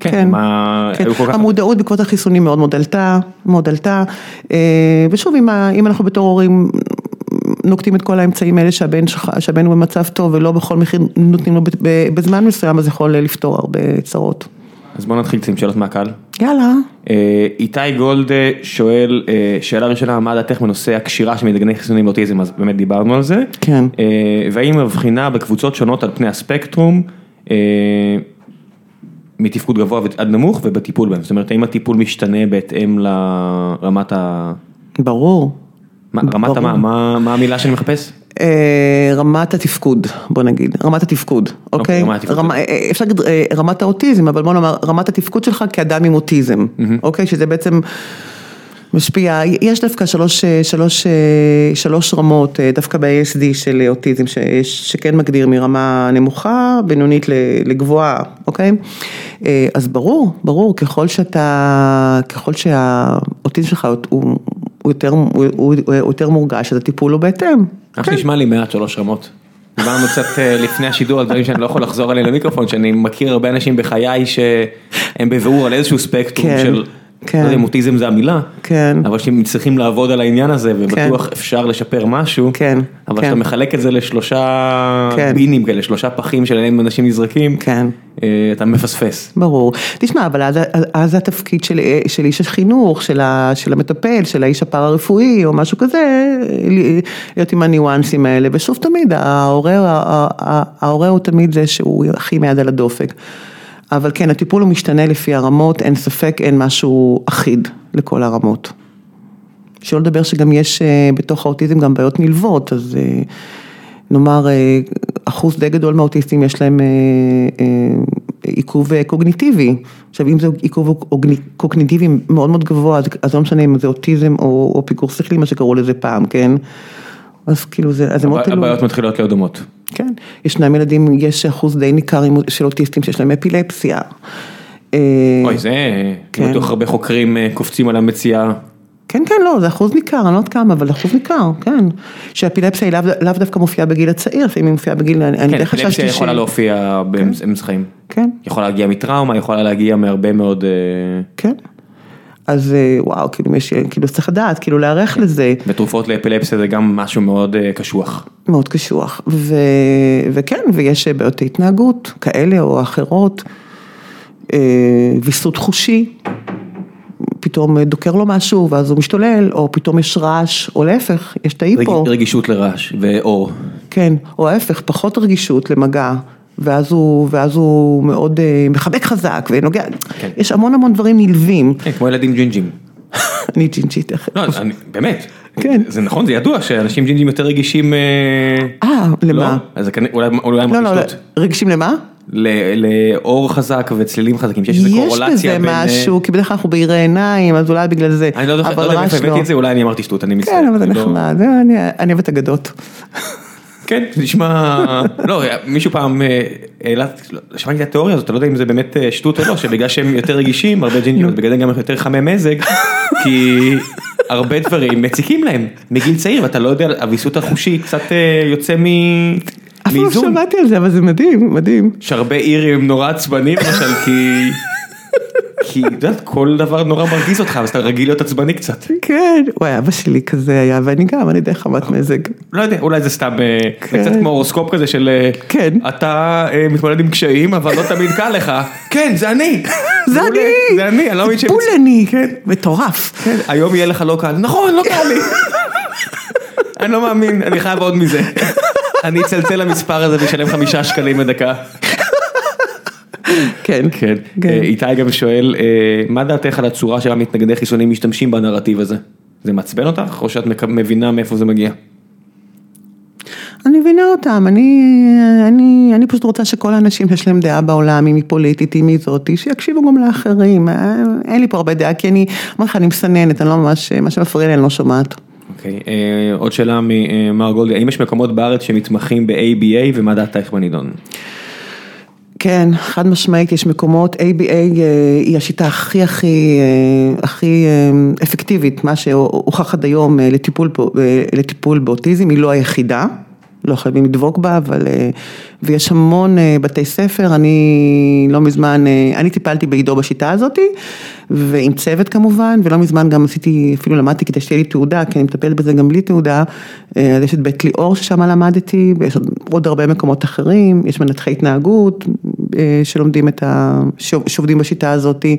כן, מה,
כן.
היו כל כך...
המודעות בעקבות החיסונים מאוד מאוד עלתה, מאוד עלתה, אה, ושוב, אם אנחנו בתור הורים נוקטים את כל האמצעים האלה שהבן שלך, שהבן הוא במצב טוב ולא בכל מחיר נותנים לו בזמן מסוים, אז יכול לפתור הרבה צרות.
אז בוא נתחיל עם שאלות מהקהל.
יאללה.
אה, איתי גולד שואל, אה, שאלה ראשונה, מה דעתך בנושא הקשירה של מדגני חיסונים לאוטיזם, אז באמת דיברנו על זה.
כן.
אה, והאם מבחינה בקבוצות שונות על פני הספקטרום, מתפקוד גבוה עד נמוך ובטיפול בהם, זאת אומרת, האם הטיפול משתנה בהתאם לרמת ה...
ברור.
רמת המה, מה, מה המילה שאני מחפש?
אה, רמת התפקוד, בוא נגיד, רמת התפקוד, אוקיי?
התפקוד.
רמה- אה, אפשר להגיד אה, רמת האוטיזם, אבל בוא נאמר, רמת התפקוד שלך כאדם עם אוטיזם, אוקיי? שזה בעצם משפיע, יש דווקא שלוש, אה, שלוש, אה, שלוש רמות, אה, דווקא ב-ASD של אוטיזם, שיש- שכן מגדיר מרמה נמוכה, בינונית לגבוהה, אוקיי? אה, אז ברור, ברור, ככל שאתה, ככל שהאוטיזם שלך הוא... הוא יותר, הוא, הוא, הוא יותר מורגש, אז הטיפול הוא בהתאם.
איך נשמע לי מעט שלוש רמות. דיברנו קצת אה, לפני השידור על דברים שאני לא יכול לחזור עליהם למיקרופון, שאני מכיר הרבה אנשים בחיי שהם בבירור על איזשהו ספקטרום
כן,
של,
כן.
לא יודע אם אוטיזם זה המילה,
כן.
אבל שהם צריכים לעבוד על העניין הזה ובטוח אפשר לשפר משהו,
כן,
אבל
כן.
כשאתה מחלק את זה לשלושה
כן.
בינים כאלה, שלושה פחים שלהם אנשים נזרקים,
כן.
אה, אתה מפספס.
ברור. תשמע, אבל אז, אז התפקיד של, של איש החינוך, של, ה, של המטפל, של האיש הפארה-רפואי או משהו כזה, להיות עם הניואנסים האלה. ושוב תמיד, ההורה, ה- ה- ההורה הוא תמיד זה שהוא הכי עם היד על הדופק. אבל כן, הטיפול הוא משתנה לפי הרמות, אין ספק, אין משהו אחיד לכל הרמות. שלא לדבר שגם יש אה, בתוך האוטיזם גם בעיות נלוות, אז אה, נאמר אה, אחוז די גדול מהאוטיסטים יש להם עיכוב קוגניטיבי. עכשיו אם זה עיכוב קוגני- קוגניטיבי מאוד מאוד גבוה, אז, אז לא משנה אם זה אוטיזם או, או פיגור שכלי, מה שקראו לזה פעם, כן? אז כאילו זה, אז זה מאוד תלוי.
הבעיות מתחילות להיות דומות.
כן, ישנם ילדים, יש אחוז די ניכר של אוטיסטים שיש להם אפילפסיה. אה,
אוי זה,
כן.
בטוח הרבה חוקרים אה, קופצים על המציאה.
כן, כן, לא, זה אחוז ניכר, אני לא יודעת כמה, אבל אחוז ניכר, כן. שאפילפסיה היא לאו, לאו דווקא מופיעה בגיל הצעיר, לפעמים היא מופיעה בגיל, אני אני
כן,
די חששתי
אפילפסיה
ש...
יכולה להופיע באמצע חיים.
כן,
יכולה להגיע מטראומה, יכולה להגיע מהרבה מאוד... אה,
כן. אז אה, וואו, כאילו, יש, כאילו, צריך לדעת, כאילו, להיערך לזה,
ותרופות לאפילפסיה זה גם משהו מאוד אה, קשוח.
מאוד קשוח. ו, וכן, ויש אה, בעיות התנהגות, כאלה או אחרות, ויסות חושי, פתאום דוקר לו משהו, ואז הוא משתולל, או פתאום יש רעש, או להפך, יש את ההיפו.
רג- רגישות לרעש ואור.
כן, או ההפך, פחות רגישות למגע, ואז הוא, ואז הוא מאוד אה, מחבק חזק ונוגע,
כן.
יש המון המון דברים נלווים.
כן, כמו ילדים ג'ינג'ים.
אני ג'ינג'ית.
לא, אני- באמת.
כן.
זה נכון, זה ידוע שאנשים ג'ינג'ים יותר רגישים... אה,
אה,
לא?
למה?
אז זה כנראה- אולי אולי הם
לא, לא, לא. רגישים למה?
לאור חזק וצלילים חזקים, שיש איזו
יש
קורולציה
בזה
בין... אה,
משהו, כי בדרך כלל אנחנו בעירי עיניים, אז אולי בגלל זה,
אני לא לא יודע
לא.
הבאתי את זה, אולי אני אמרתי שטות, אני מצטער.
כן, אבל זה
לא-
נחמד, אני אוהבת אגדות.
כן, זה נשמע, לא, מישהו פעם אה, העלה, לא, שמעתי את התיאוריה הזאת, אתה לא יודע אם זה באמת אה, שטות או לא, שבגלל שהם יותר רגישים, הרבה ג'ינג'ים, אז בגלל זה גם יותר חמי מזג, כי הרבה דברים מציקים להם מגיל צעיר, ואתה לא יודע, הוויסות החושי קצת אה, יוצא מ...
אף פעם לא. שמעתי על זה, אבל זה מדהים, מדהים.
יש הרבה אירים נורא עצבנים למשל, כי... כי, את יודעת, כל דבר נורא מרגיז אותך, אז אתה רגיל להיות עצבני קצת.
כן, וואי, אבא שלי כזה היה, ואני גם, אני די חמת מזג.
לא יודע, אולי זה סתם, אה, זה
כן.
קצת כמו הורוסקופ כזה של אה,
כן.
אתה אה, מתמודד עם קשיים אבל לא תמיד קל לך, כן זה אני,
זה אני!
זה אני, אני לא מבין שהם...
טיפול אני, מטורף.
כן, היום יהיה לך לא קל, נכון לא קל לי, אני לא מאמין, אני חייב עוד מזה, אני אצלצל למספר הזה ואשלם חמישה שקלים לדקה.
כן.
כן, אה, איתי גם שואל, אה, מה דעתך על הצורה שבה מתנגדי חיסונים משתמשים בנרטיב הזה? זה מעצבן אותך או שאת מבינה מאיפה זה מגיע?
אני מבינה אותם, אני, אני, אני פשוט רוצה שכל האנשים שיש להם דעה בעולם, אם היא פוליטית, אם היא זאתי, שיקשיבו גם לאחרים, אה, אין לי פה הרבה דעה, כי אני, אומר לך, אני מסננת, אני לא ממש, מה שמפריע לי אני לא שומעת.
אוקיי, אה, עוד שאלה ממר גולדי, האם יש מקומות בארץ שמתמחים ב-ABA ומה דעתך בנידון?
כן, חד משמעית, יש מקומות, ABA אה, היא השיטה הכי הכי אה, הכי אה, אפקטיבית, מה שהוכח עד היום לטיפול, לטיפול באוטיזם, היא לא היחידה, לא חייבים לדבוק בה, אבל, אה, ויש המון אה, בתי ספר, אני לא מזמן, אה, אני טיפלתי בעידו בשיטה הזאתי, ועם צוות כמובן, ולא מזמן גם עשיתי, אפילו למדתי כדי שתהיה לי תעודה, כי אני מטפלת בזה גם בלי תעודה, אז יש את בית ליאור ששם למדתי, ויש עוד, עוד הרבה מקומות אחרים, יש מנתחי התנהגות שלומדים את ה... שעובדים בשיטה הזאתי,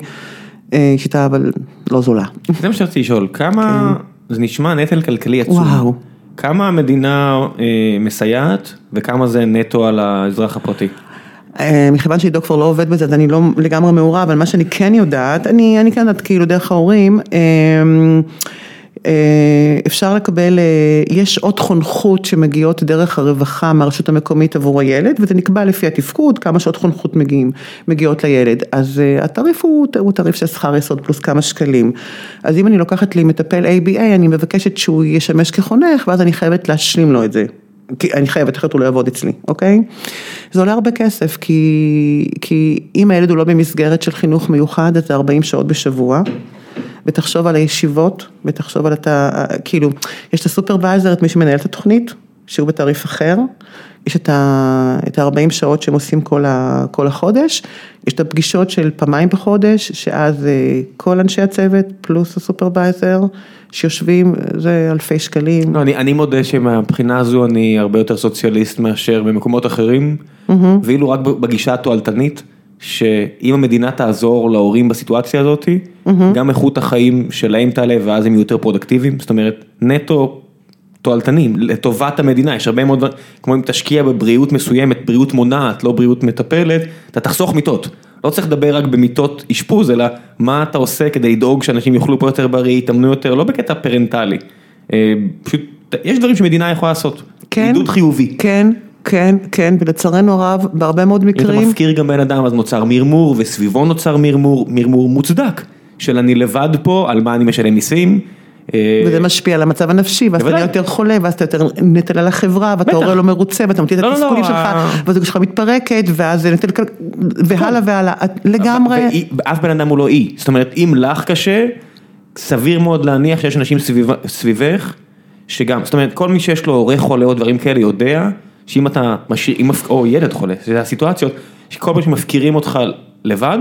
שיטה אבל לא זולה.
זה מה שרציתי לשאול, כמה, כן. זה נשמע נטל כלכלי עצום. וואו. כמה המדינה אה, מסייעת וכמה זה נטו על האזרח הפרטי?
אה, מכיוון שעידו כבר לא עובד בזה, אז אני לא לגמרי מעורה, אבל מה שאני כן יודעת, אני, אני כן יודעת כאילו דרך ההורים, אה, אפשר לקבל, אה, יש עוד חונכות שמגיעות דרך הרווחה מהרשות המקומית עבור הילד, וזה נקבע לפי התפקוד, כמה שעות חונכות מגיעים, מגיעות לילד. אז אה, התעריף הוא, הוא תעריף של שכר יסוד פלוס כמה שקלים. אז אם אני לוקחת לי מטפל ABA, אני מבקשת שהוא ישמש כחונך, ואז אני חייבת להשלים לו את זה. כי אני חייבת, אחרת הוא לא יעבוד אצלי, אוקיי? זה עולה הרבה כסף, כי, כי אם הילד הוא לא במסגרת של חינוך מיוחד, אז זה 40 שעות בשבוע. ותחשוב על הישיבות, ותחשוב על אתה, כאילו, יש את הסופרוויזר, את מי שמנהל את התוכנית, שהוא בתעריף אחר, יש את ה-40 שעות שהם עושים כל, ה, כל החודש, יש את הפגישות של פעמיים בחודש, שאז אה, כל אנשי הצוות פלוס הסופרוויזר שיושבים, זה אלפי שקלים.
לא, אני, אני מודה שמבחינה הזו אני הרבה יותר סוציאליסט מאשר במקומות אחרים, mm-hmm. ואילו רק בגישה התועלתנית. שאם המדינה תעזור להורים בסיטואציה הזאת, mm-hmm. גם איכות החיים שלהם תעלה ואז הם יהיו יותר פרודקטיביים, זאת אומרת נטו תועלתנים, לטובת המדינה, יש הרבה מאוד דברים, כמו אם תשקיע בבריאות מסוימת, בריאות מונעת, לא בריאות מטפלת, אתה תחסוך מיטות. לא צריך לדבר רק במיטות אשפוז, אלא מה אתה עושה כדי לדאוג שאנשים יאכלו פה יותר בריא, יתאמנו יותר, לא בקטע פרנטלי. אה, פשוט, יש דברים שמדינה יכולה לעשות. כן. עידוד חיובי.
כן. כן, כן, ולצערנו הרב, בהרבה מאוד מקרים.
אם אתה מפקיר גם בן אדם, אז נוצר מרמור, וסביבו נוצר מרמור, מרמור מוצדק, של אני לבד פה, על מה אני משלם מיסים.
אה, וזה משפיע על המצב הנפשי, ואז אתה יותר חולה, ואז אתה יותר נטל על החברה, ואתה הורה לא מרוצה, ואתה מוציא את לא, לא, התסכולים לא, שלך, והזוג שלך מתפרקת, ואז זה נטל, והלאה והלאה, לגמרי.
אף בן אדם הוא לא אי, זאת אומרת, אם לך קשה, סביר מאוד להניח שיש אנשים סביבך, שגם, זאת אומרת, כל מי שיש לו הורה חולה או דברים כאלה יודע. שאם אתה משאיר, או ילד חולה, זה הסיטואציות, שכל פעם שמפקירים אותך לבד,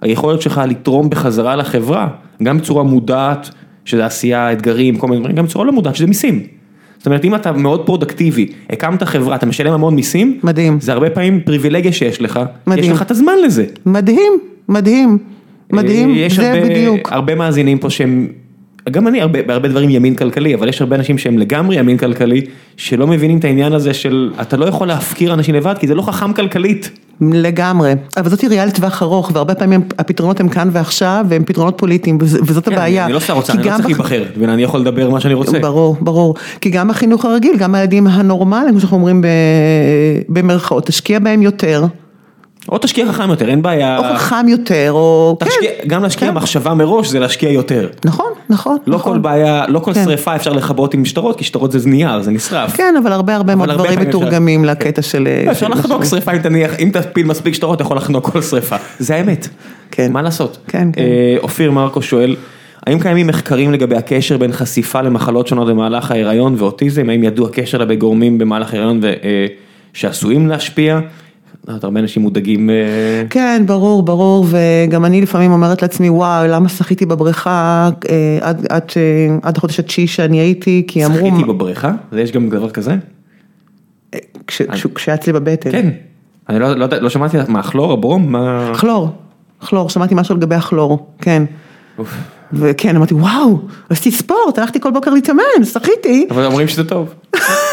היכולת שלך לתרום בחזרה לחברה, גם בצורה מודעת, שזה עשייה, אתגרים, כל מיני דברים, גם בצורה לא מודעת, שזה מיסים. זאת אומרת, אם אתה מאוד פרודקטיבי, הקמת חברה, אתה משלם המון מיסים,
מדהים.
זה הרבה פעמים פריבילגיה שיש לך, מדהים. יש לך את הזמן לזה.
מדהים, מדהים, מדהים, זה
הרבה,
בדיוק.
יש הרבה מאזינים פה שהם גם אני הרבה, בהרבה דברים ימין כלכלי, אבל יש הרבה אנשים שהם לגמרי ימין כלכלי, שלא מבינים את העניין הזה של אתה לא יכול להפקיר אנשים לבד, כי זה לא חכם כלכלית.
לגמרי, אבל זאת ראייה לטווח ארוך, והרבה פעמים הפתרונות הם כאן ועכשיו, והם פתרונות פוליטיים, וזאת כן, הבעיה.
אני לא שר אוצר, אני לא צריך להיבחר, ואני יכול לדבר מה שאני רוצה.
ברור, ברור, כי גם החינוך הרגיל, גם הילדים הנורמליים, כמו שאנחנו אומרים במרכאות, תשקיע בהם יותר.
או תשקיע חכם יותר, אין בעיה.
או חכם יותר, או...
תשקיע, כן. גם להשקיע כן. מחשבה מראש זה להשקיע יותר.
נכון, נכון.
לא
נכון.
כל בעיה, לא כל כן. שריפה אפשר לכבות עם שטרות, כי שטרות זה נייר, זה נשרף.
כן, אבל הרבה הרבה מאוד דברים מתורגמים אפשר... לקטע של...
לא, אפשר לחנוק שריפה אם תניח, אם תפיל מספיק שטרות, אתה יכול לחנוק כל שריפה. זה האמת. כן. מה לעשות?
כן, כן.
אה, אופיר מרקו שואל, האם קיימים מחקרים לגבי הקשר בין חשיפה למחלות שונות במהלך ההיריון ואוטיזם? האם ידוע קשר לגבי גורמים במהלך ההיריון אה, שעשויים להשפיע? הרבה אנשים מודאגים. אה,
כן, ברור, ברור, וגם אני לפעמים אומרת לעצמי, וואו, למה שחיתי בבריכה אה, עד, עד, אה, עד החודש התשיעי שאני הייתי, כי אמרו...
שחיתי בבריכה? יש גם דבר כזה?
כשהיה אצלי בבטן.
כן, אני לא, לא, לא שמעתי, מה, כלור, הברום? מה...
כלור, כלור, שמעתי משהו לגבי הכלור, כן. וכן, אמרתי, וואו, עשיתי ספורט, הלכתי כל בוקר להתאמן, שחיתי.
אבל אומרים שזה טוב.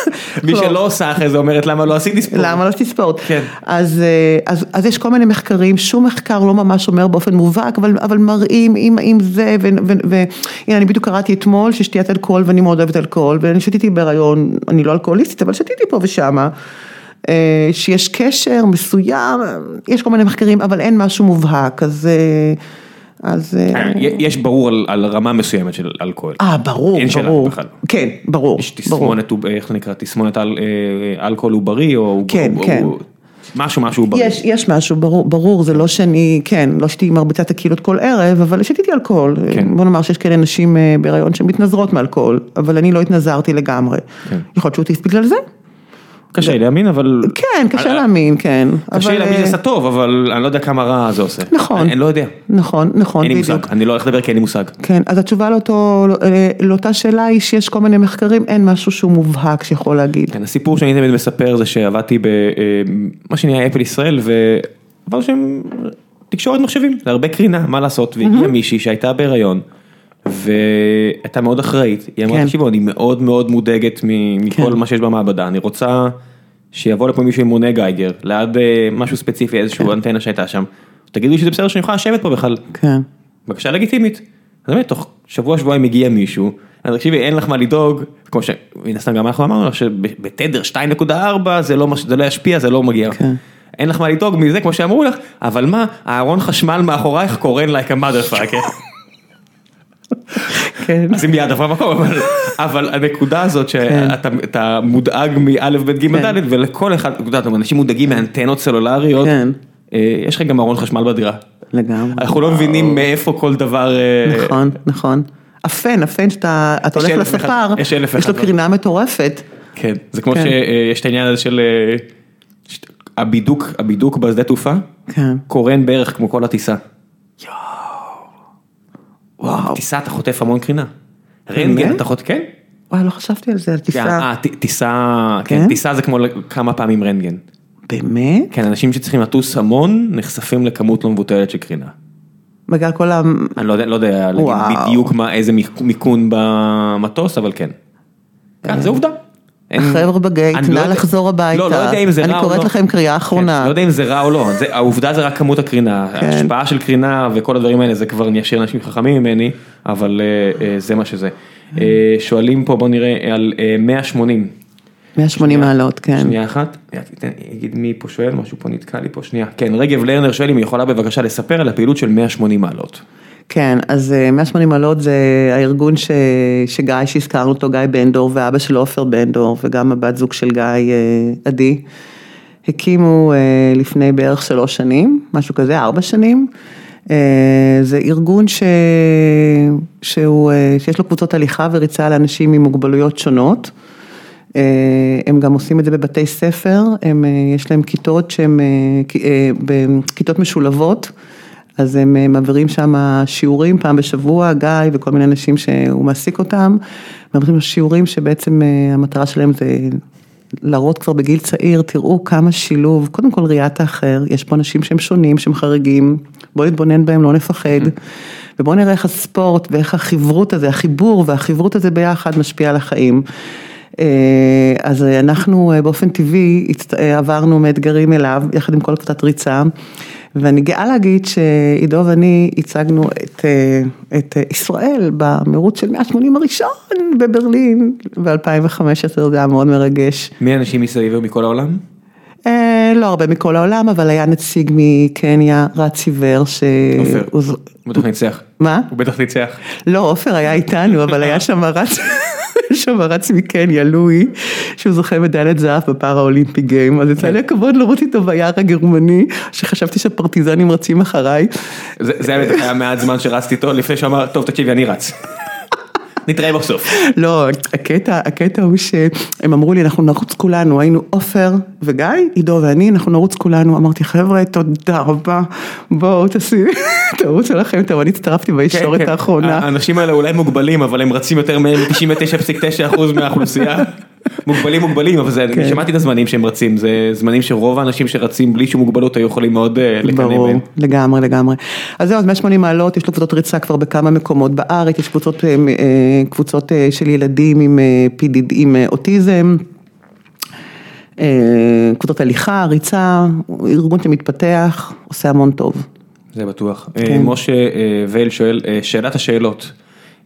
מי לא. שלא עושה אחרי זה אומרת למה לא עשיתי ספורט.
למה לא עשיתי ספורט. כן. אז, אה, אז, אז יש כל מיני מחקרים, שום מחקר לא ממש אומר באופן מובהק, אבל, אבל מראים עם, עם זה, והנה אני בדיוק קראתי אתמול ששתיית אלכוהול ואני מאוד אוהבת אלכוהול, ואני שתיתי בהיריון, אני לא אלכוהוליסטית, אבל שתיתי פה ושמה. אה, שיש קשר מסוים, יש כל מיני מחקרים, אבל אין משהו מובהק, אז... אה, אז...
אה, כן, יש ברור על על רמה מסוימת של אלכוהול.
אה, ברור, אין ברור. אין שאלה בכלל. כן, ברור.
יש תסמונת, איך זה נקרא, תסמונת אל, אה, אלכוהול הוא בריא, או...
כן, הוא, כן. הוא,
משהו, משהו בריא.
יש, יש משהו, ברור, ברור, זה לא שאני, כן, לא שתיתי מרביצת הקהילות כל ערב, אבל שתיתי אלכוהול. כן. בוא נאמר שיש כאלה נשים אה, בהיריון שמתנזרות מאלכוהול, אבל אני לא התנזרתי לגמרי. כן. יכול להיות שהוא בגלל זה.
קשה לי להאמין, אבל...
כן, קשה להאמין, כן.
קשה לי להאמין שזה
אה,
עשה טוב, אבל אני לא יודע כמה רע זה עושה.
נכון.
אני לא יודע.
נכון, נכון,
אין לי מושג. אני לא הולך לדבר כי אין לי מושג.
כן, אז התשובה לאותו, אה, לאותה שאלה היא שיש כל מיני מחקרים, אין משהו שהוא מובהק שיכול להגיד.
כן, הסיפור שאני תמיד מספר זה שעבדתי במה שנהיה אפל ישראל ועברנו שם תקשורת מחשבים, זה הרבה קרינה, מה לעשות, והגיעה מישהי שהייתה בהיריון והייתה מאוד אחראית, היא אמרה
כן.
תקשיבו אני מאוד מאוד מודאגת מכל
כן.
מה שיש במעבדה, אני רוצה שיבוא לפה מישהו עם מונה גייגר, ליד אה, משהו ספציפי, איזשהו אנטנה שהייתה שם, תגידו לי שזה בסדר שאני יכולה לשבת פה בכלל,
כן,
בקשה לגיטימית. אז באמת, תוך שבוע שבועיים מגיע מישהו, אז תקשיבי, אין לך מה לדאוג, כמו שמן הסתם גם אנחנו אמרנו לך שבתדר 2.4 זה לא, זה לא ישפיע, זה לא מגיע.
כן.
אין לך מה לדאוג מזה, כמו שאמרו לך, אבל מה, הארון חשמל מאחורייך קורן like a.
כן,
אז היא מיד עברה מקום, אבל, אבל הנקודה הזאת שאתה אתה מודאג מאלף בית גימל
כן.
דלת, ולכל אחד, אתה יודע, אנשים מודאגים מאנטנות סלולריות,
כן.
אה, יש לך גם ארון חשמל בדירה.
לגמרי.
אנחנו לא מבינים מאיפה כל דבר... אה,
נכון, נכון. הפן, הפן שאתה הולך לספר,
יש
לו. קרינה מטורפת.
כן, זה כמו
כן.
שיש את העניין הזה של אה, הבידוק, הבידוק בשדה תעופה,
כן.
קורן בערך כמו כל הטיסה.
וואו.
טיסה אתה חוטף המון קרינה. רנטגן? אתה חוטף, כן?
וואי, לא חשבתי על זה, על טיסה.
אה, ט- טיסה, כן,
כן?
טיסה זה כמו כמה פעמים רנטגן.
באמת?
כן, אנשים שצריכים לטוס המון נחשפים לכמות לא מבוטלת של קרינה.
בגלל כל ה...
אני לא יודע, לא יודע להגיד. בדיוק מה, איזה מיכון במטוס, אבל כן. כן, זה עובדה.
החבר'ה בגייט,
אני
נא
לא יודע-
לחזור הביתה.
לא, לא יודע אם זה
אני
רע או
קוראת
לא.
לכם קריאה אחרונה.
כן, לא יודע אם זה רע או לא, זה, העובדה זה רק כמות הקרינה,
כן.
ההשפעה של קרינה וכל הדברים האלה זה כבר אני אשאיר לאנשים חכמים ממני, אבל אה, אה, זה מה שזה. אה, שואלים פה בוא נראה על אה, 180,
180 מעלות, כן.
שנייה אחת, אגיד מי פה שואל, משהו פה נתקע לי פה, שנייה, כן, רגב לרנר שואל אם היא יכולה בבקשה לספר על הפעילות של 180 מעלות.
כן, אז אה, 180 מעלות זה הארגון ש... שגיא, שהזכרנו אותו, גיא בנדור, ואבא שלו עופר בנדור, וגם הבת זוג של גיא, אה, עדי, הקימו אה, לפני בערך שלוש שנים, משהו כזה, ארבע שנים. אה, זה ארגון ש... שהוא, אה, שיש לו קבוצות הליכה וריצה לאנשים עם מוגבלויות שונות. אה, הם גם עושים את זה בבתי ספר, הם, אה, יש להם כיתות שהן אה, כ- אה, בכיתות משולבות, אז הם אה, מעבירים שם שיעורים פעם בשבוע, גיא וכל מיני אנשים שהוא מעסיק אותם, מעבירים שיעורים שבעצם אה, המטרה שלהם זה להראות כבר בגיל צעיר, תראו כמה שילוב, קודם כל ראיית האחר, יש פה אנשים שהם שונים, שהם חריגים, בואו נתבונן בהם, לא נפחד, ובואו נראה איך הספורט ואיך החברות הזה, החיבור והחברות הזה ביחד משפיע על החיים. אה, אז אנחנו באופן טבעי עברנו מאתגרים אליו, יחד עם כל קבוצת ריצה, ואני גאה להגיד שעידו ואני הצגנו את, אה, את ישראל במרוץ של 180 הראשון בברלין ב-2015, זה היה מאוד מרגש.
מי האנשים מסביב ומכל העולם?
אה, לא הרבה מכל העולם, אבל היה נציג מקניה, רץ עיוור, ש...
עופר.
הוא
בטח ניצח.
מה?
הוא בטח ניצח.
לא, עופר היה איתנו, אבל היה שם רץ, שם רץ מקניה, לואי, שהוא זוכה מדליית זהב בפארה אולימפי גיים, אז יצא לי הכבוד לרוץ איתו ביער הגרמני, שחשבתי שהפרטיזנים רצים אחריי.
זה היה מעט זמן שרצתי איתו לפני שאמר, טוב תקשיבי אני רץ. נתראה בסוף.
לא, הקטע, הקטע הוא שהם אמרו לי, אנחנו נרוץ כולנו, היינו עופר וגיא, עידו ואני, אנחנו נרוץ כולנו, אמרתי, חבר'ה, תודה רבה, בואו תעשי, תרוצו לכם, טוב, אני הצטרפתי בישורת
כן,
האחרונה.
האנשים האלה אולי מוגבלים אבל הם רצים יותר מ-99.9% מהאוכלוסייה. מוגבלים מוגבלים אבל זה,
כן.
אני שמעתי את הזמנים שהם רצים, זה זמנים שרוב האנשים שרצים בלי שום מוגבלות היו יכולים מאוד אה, לקנא
ברור,
בהם.
לגמרי, לגמרי. אז זהו, אז 180 מעלות, יש לו קבוצות ריצה כבר בכמה מקומות בארץ, יש קבוצות, אה, אה, קבוצות של ילדים עם PDD, עם אוטיזם, קבוצות הליכה, ריצה, ארגון שמתפתח, עושה המון טוב.
זה בטוח.
כן.
אה, משה אה, וייל שואל, אה, שאלת השאלות,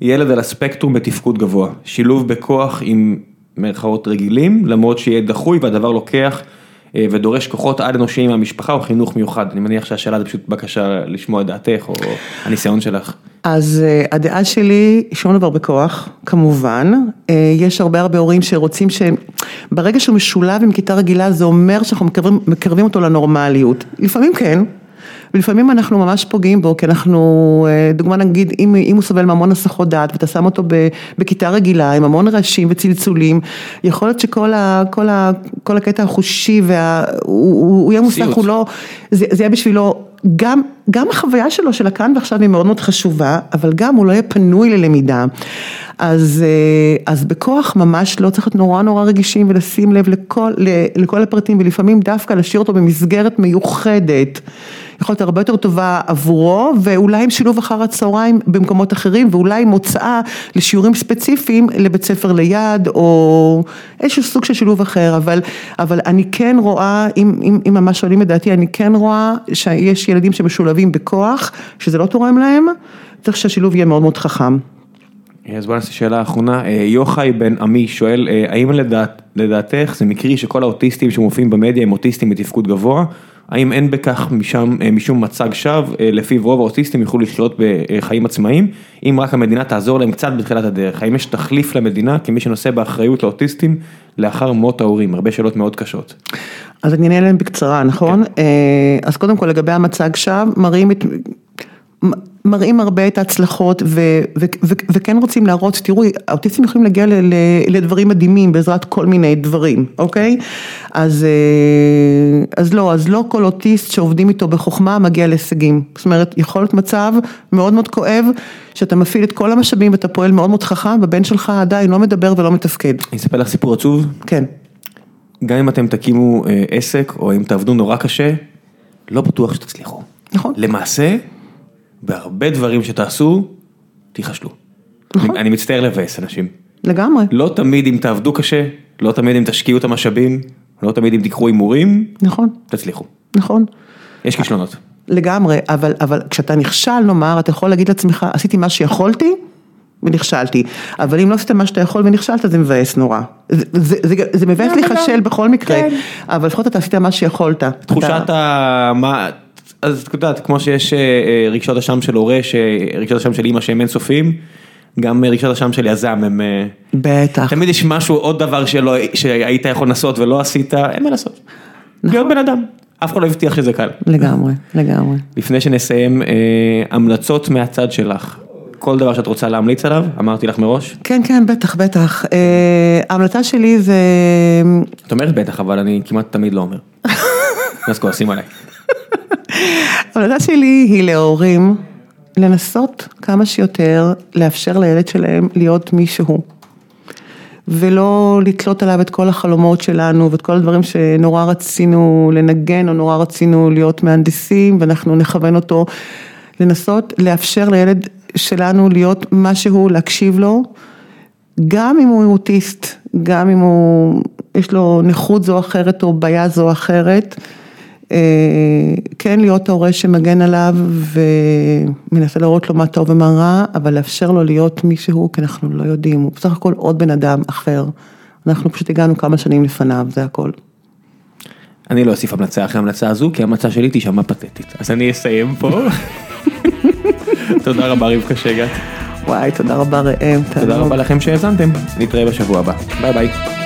ילד על הספקטרום בתפקוד גבוה, שילוב בכוח עם מירכאות רגילים, למרות שיהיה דחוי והדבר לוקח ודורש כוחות על אנושיים מהמשפחה או חינוך מיוחד, אני מניח שהשאלה זה פשוט בקשה לשמוע את דעתך או הניסיון שלך.
אז הדעה שלי, שום דבר בכוח, כמובן. יש הרבה הרבה הורים שרוצים ש... ברגע שהוא משולב עם כיתה רגילה, זה אומר שאנחנו מקרבים, מקרבים אותו לנורמליות. לפעמים כן, ולפעמים אנחנו ממש פוגעים בו, כי אנחנו, אה, דוגמה נגיד, אם, אם הוא סובל מהמון הסחות דעת ואתה שם אותו בכיתה רגילה עם המון רעשים וצלצולים, יכול להיות שכל ה, כל ה, כל הקטע החושי, וה, הוא, הוא יהיה מוסך, הוא לא, זה, זה יהיה בשבילו גם, גם החוויה שלו של הכאן ועכשיו היא מאוד מאוד חשובה, אבל גם הוא לא יהיה פנוי ללמידה. אז, אה, אז בכוח ממש לא צריך להיות נורא נורא רגישים ולשים לב לכל, לכל הפרטים ולפעמים דווקא להשאיר אותו במסגרת מיוחדת. יכול להיות הרבה יותר טובה עבורו ואולי עם שילוב אחר הצהריים במקומות אחרים ואולי מוצאה לשיעורים ספציפיים לבית ספר ליד או איזשהו סוג של שילוב אחר אבל, אבל אני כן רואה, אם, אם, אם ממש שואלים את דעתי, אני כן רואה שיש ילדים שמשולבים בכוח, שזה לא תורם להם, צריך שהשילוב יהיה מאוד מאוד חכם.
אז בוא נעשה שאלה אחרונה, אה, יוחאי בן עמי שואל, אה, האם לדעת, לדעתך זה מקרי שכל האוטיסטים שמופיעים במדיה הם אוטיסטים בתפקוד גבוה? האם אין בכך משם, אה, משום מצג שווא, לפיו רוב האוטיסטים יוכלו לחיות בחיים עצמאיים, אם רק המדינה תעזור להם קצת בתחילת הדרך, האם יש תחליף למדינה כמי שנושא באחריות לאוטיסטים לאחר מות ההורים, הרבה שאלות מאוד קשות.
אז אני אענה להם בקצרה, נכון? כן. אז קודם כל לגבי המצג שווא, מראים את... מראים הרבה את ההצלחות ו, ו, ו, וכן רוצים להראות, תראו, האוטיסטים יכולים להגיע ל, ל, לדברים מדהימים בעזרת כל מיני דברים, אוקיי? אז, אה, אז לא, אז לא כל אוטיסט שעובדים איתו בחוכמה מגיע להישגים. זאת אומרת, יכול להיות מצב מאוד מאוד כואב, שאתה מפעיל את כל המשאבים ואתה פועל מאוד מאוד חכם, והבן שלך עדיין לא מדבר ולא מתפקד.
אני אספר לך סיפור עצוב?
כן.
גם אם אתם תקימו אה, עסק, או אם תעבדו נורא קשה, לא בטוח שתצליחו.
נכון.
למעשה, בהרבה דברים שתעשו, תיכשלו. נכון. אני מצטער לבאס אנשים.
לגמרי.
לא תמיד אם תעבדו קשה, לא תמיד אם תשקיעו את המשאבים, לא תמיד אם תיקחו הימורים,
נכון.
תצליחו.
נכון.
יש כישלונות.
לגמרי, אבל, אבל כשאתה נכשל, נאמר, אתה יכול להגיד לעצמך, עשיתי מה שיכולתי ונכשלתי, אבל אם לא עשית מה שאתה יכול ונכשלת, זה מבאס נורא. זה, זה, זה, זה מבאס להיכשל בכל מקרה, כן. אבל לפחות אתה עשית מה שיכולת.
תחושת אתה... ה... אז את יודעת, כמו שיש אה, אה, רגשות אשם של הורה, רגשות אשם של אימא שהם אינסופיים, גם רגשות אשם של יזם הם... אה,
בטח.
תמיד יש משהו, עוד דבר שלא, שהיית יכול לעשות ולא עשית, אין מה לעשות. נכון. להיות בן אדם. אף אחד לא הבטיח שזה קל.
לגמרי, לגמרי.
לפני שנסיים, אה, המלצות מהצד שלך. כל דבר שאת רוצה להמליץ עליו, אמרתי לך מראש?
כן, כן, בטח, בטח. אה, ההמלצה שלי זה...
את אומרת בטח, אבל אני כמעט תמיד לא אומר. אז כועסים עליי.
ההמלצה שלי היא להורים לנסות כמה שיותר לאפשר לילד שלהם להיות מישהו. ולא לתלות עליו את כל החלומות שלנו ואת כל הדברים שנורא רצינו לנגן או נורא רצינו להיות מהנדסים ואנחנו נכוון אותו. לנסות לאפשר לילד שלנו להיות משהו, להקשיב לו, גם אם הוא אוטיסט, גם אם הוא, יש לו נכות זו או אחרת או בעיה זו או אחרת. אה, כן להיות ההורה שמגן עליו ומנסה להראות לו מה טוב ומה רע, אבל לאפשר לו להיות מי שהוא, כי אנחנו לא יודעים, הוא בסך הכל עוד בן אדם אחר. אנחנו פשוט הגענו כמה שנים לפניו, זה הכל.
אני לא אוסיף המלצה אחרי המלצה הזו, כי ההמלצה שלי תשמע פתטית. אז אני אסיים פה. תודה רבה רבקה שהגעת.
וואי, תודה רבה ראם.
תודה רבה לכם שהאזנתם, נתראה בשבוע הבא. ביי ביי.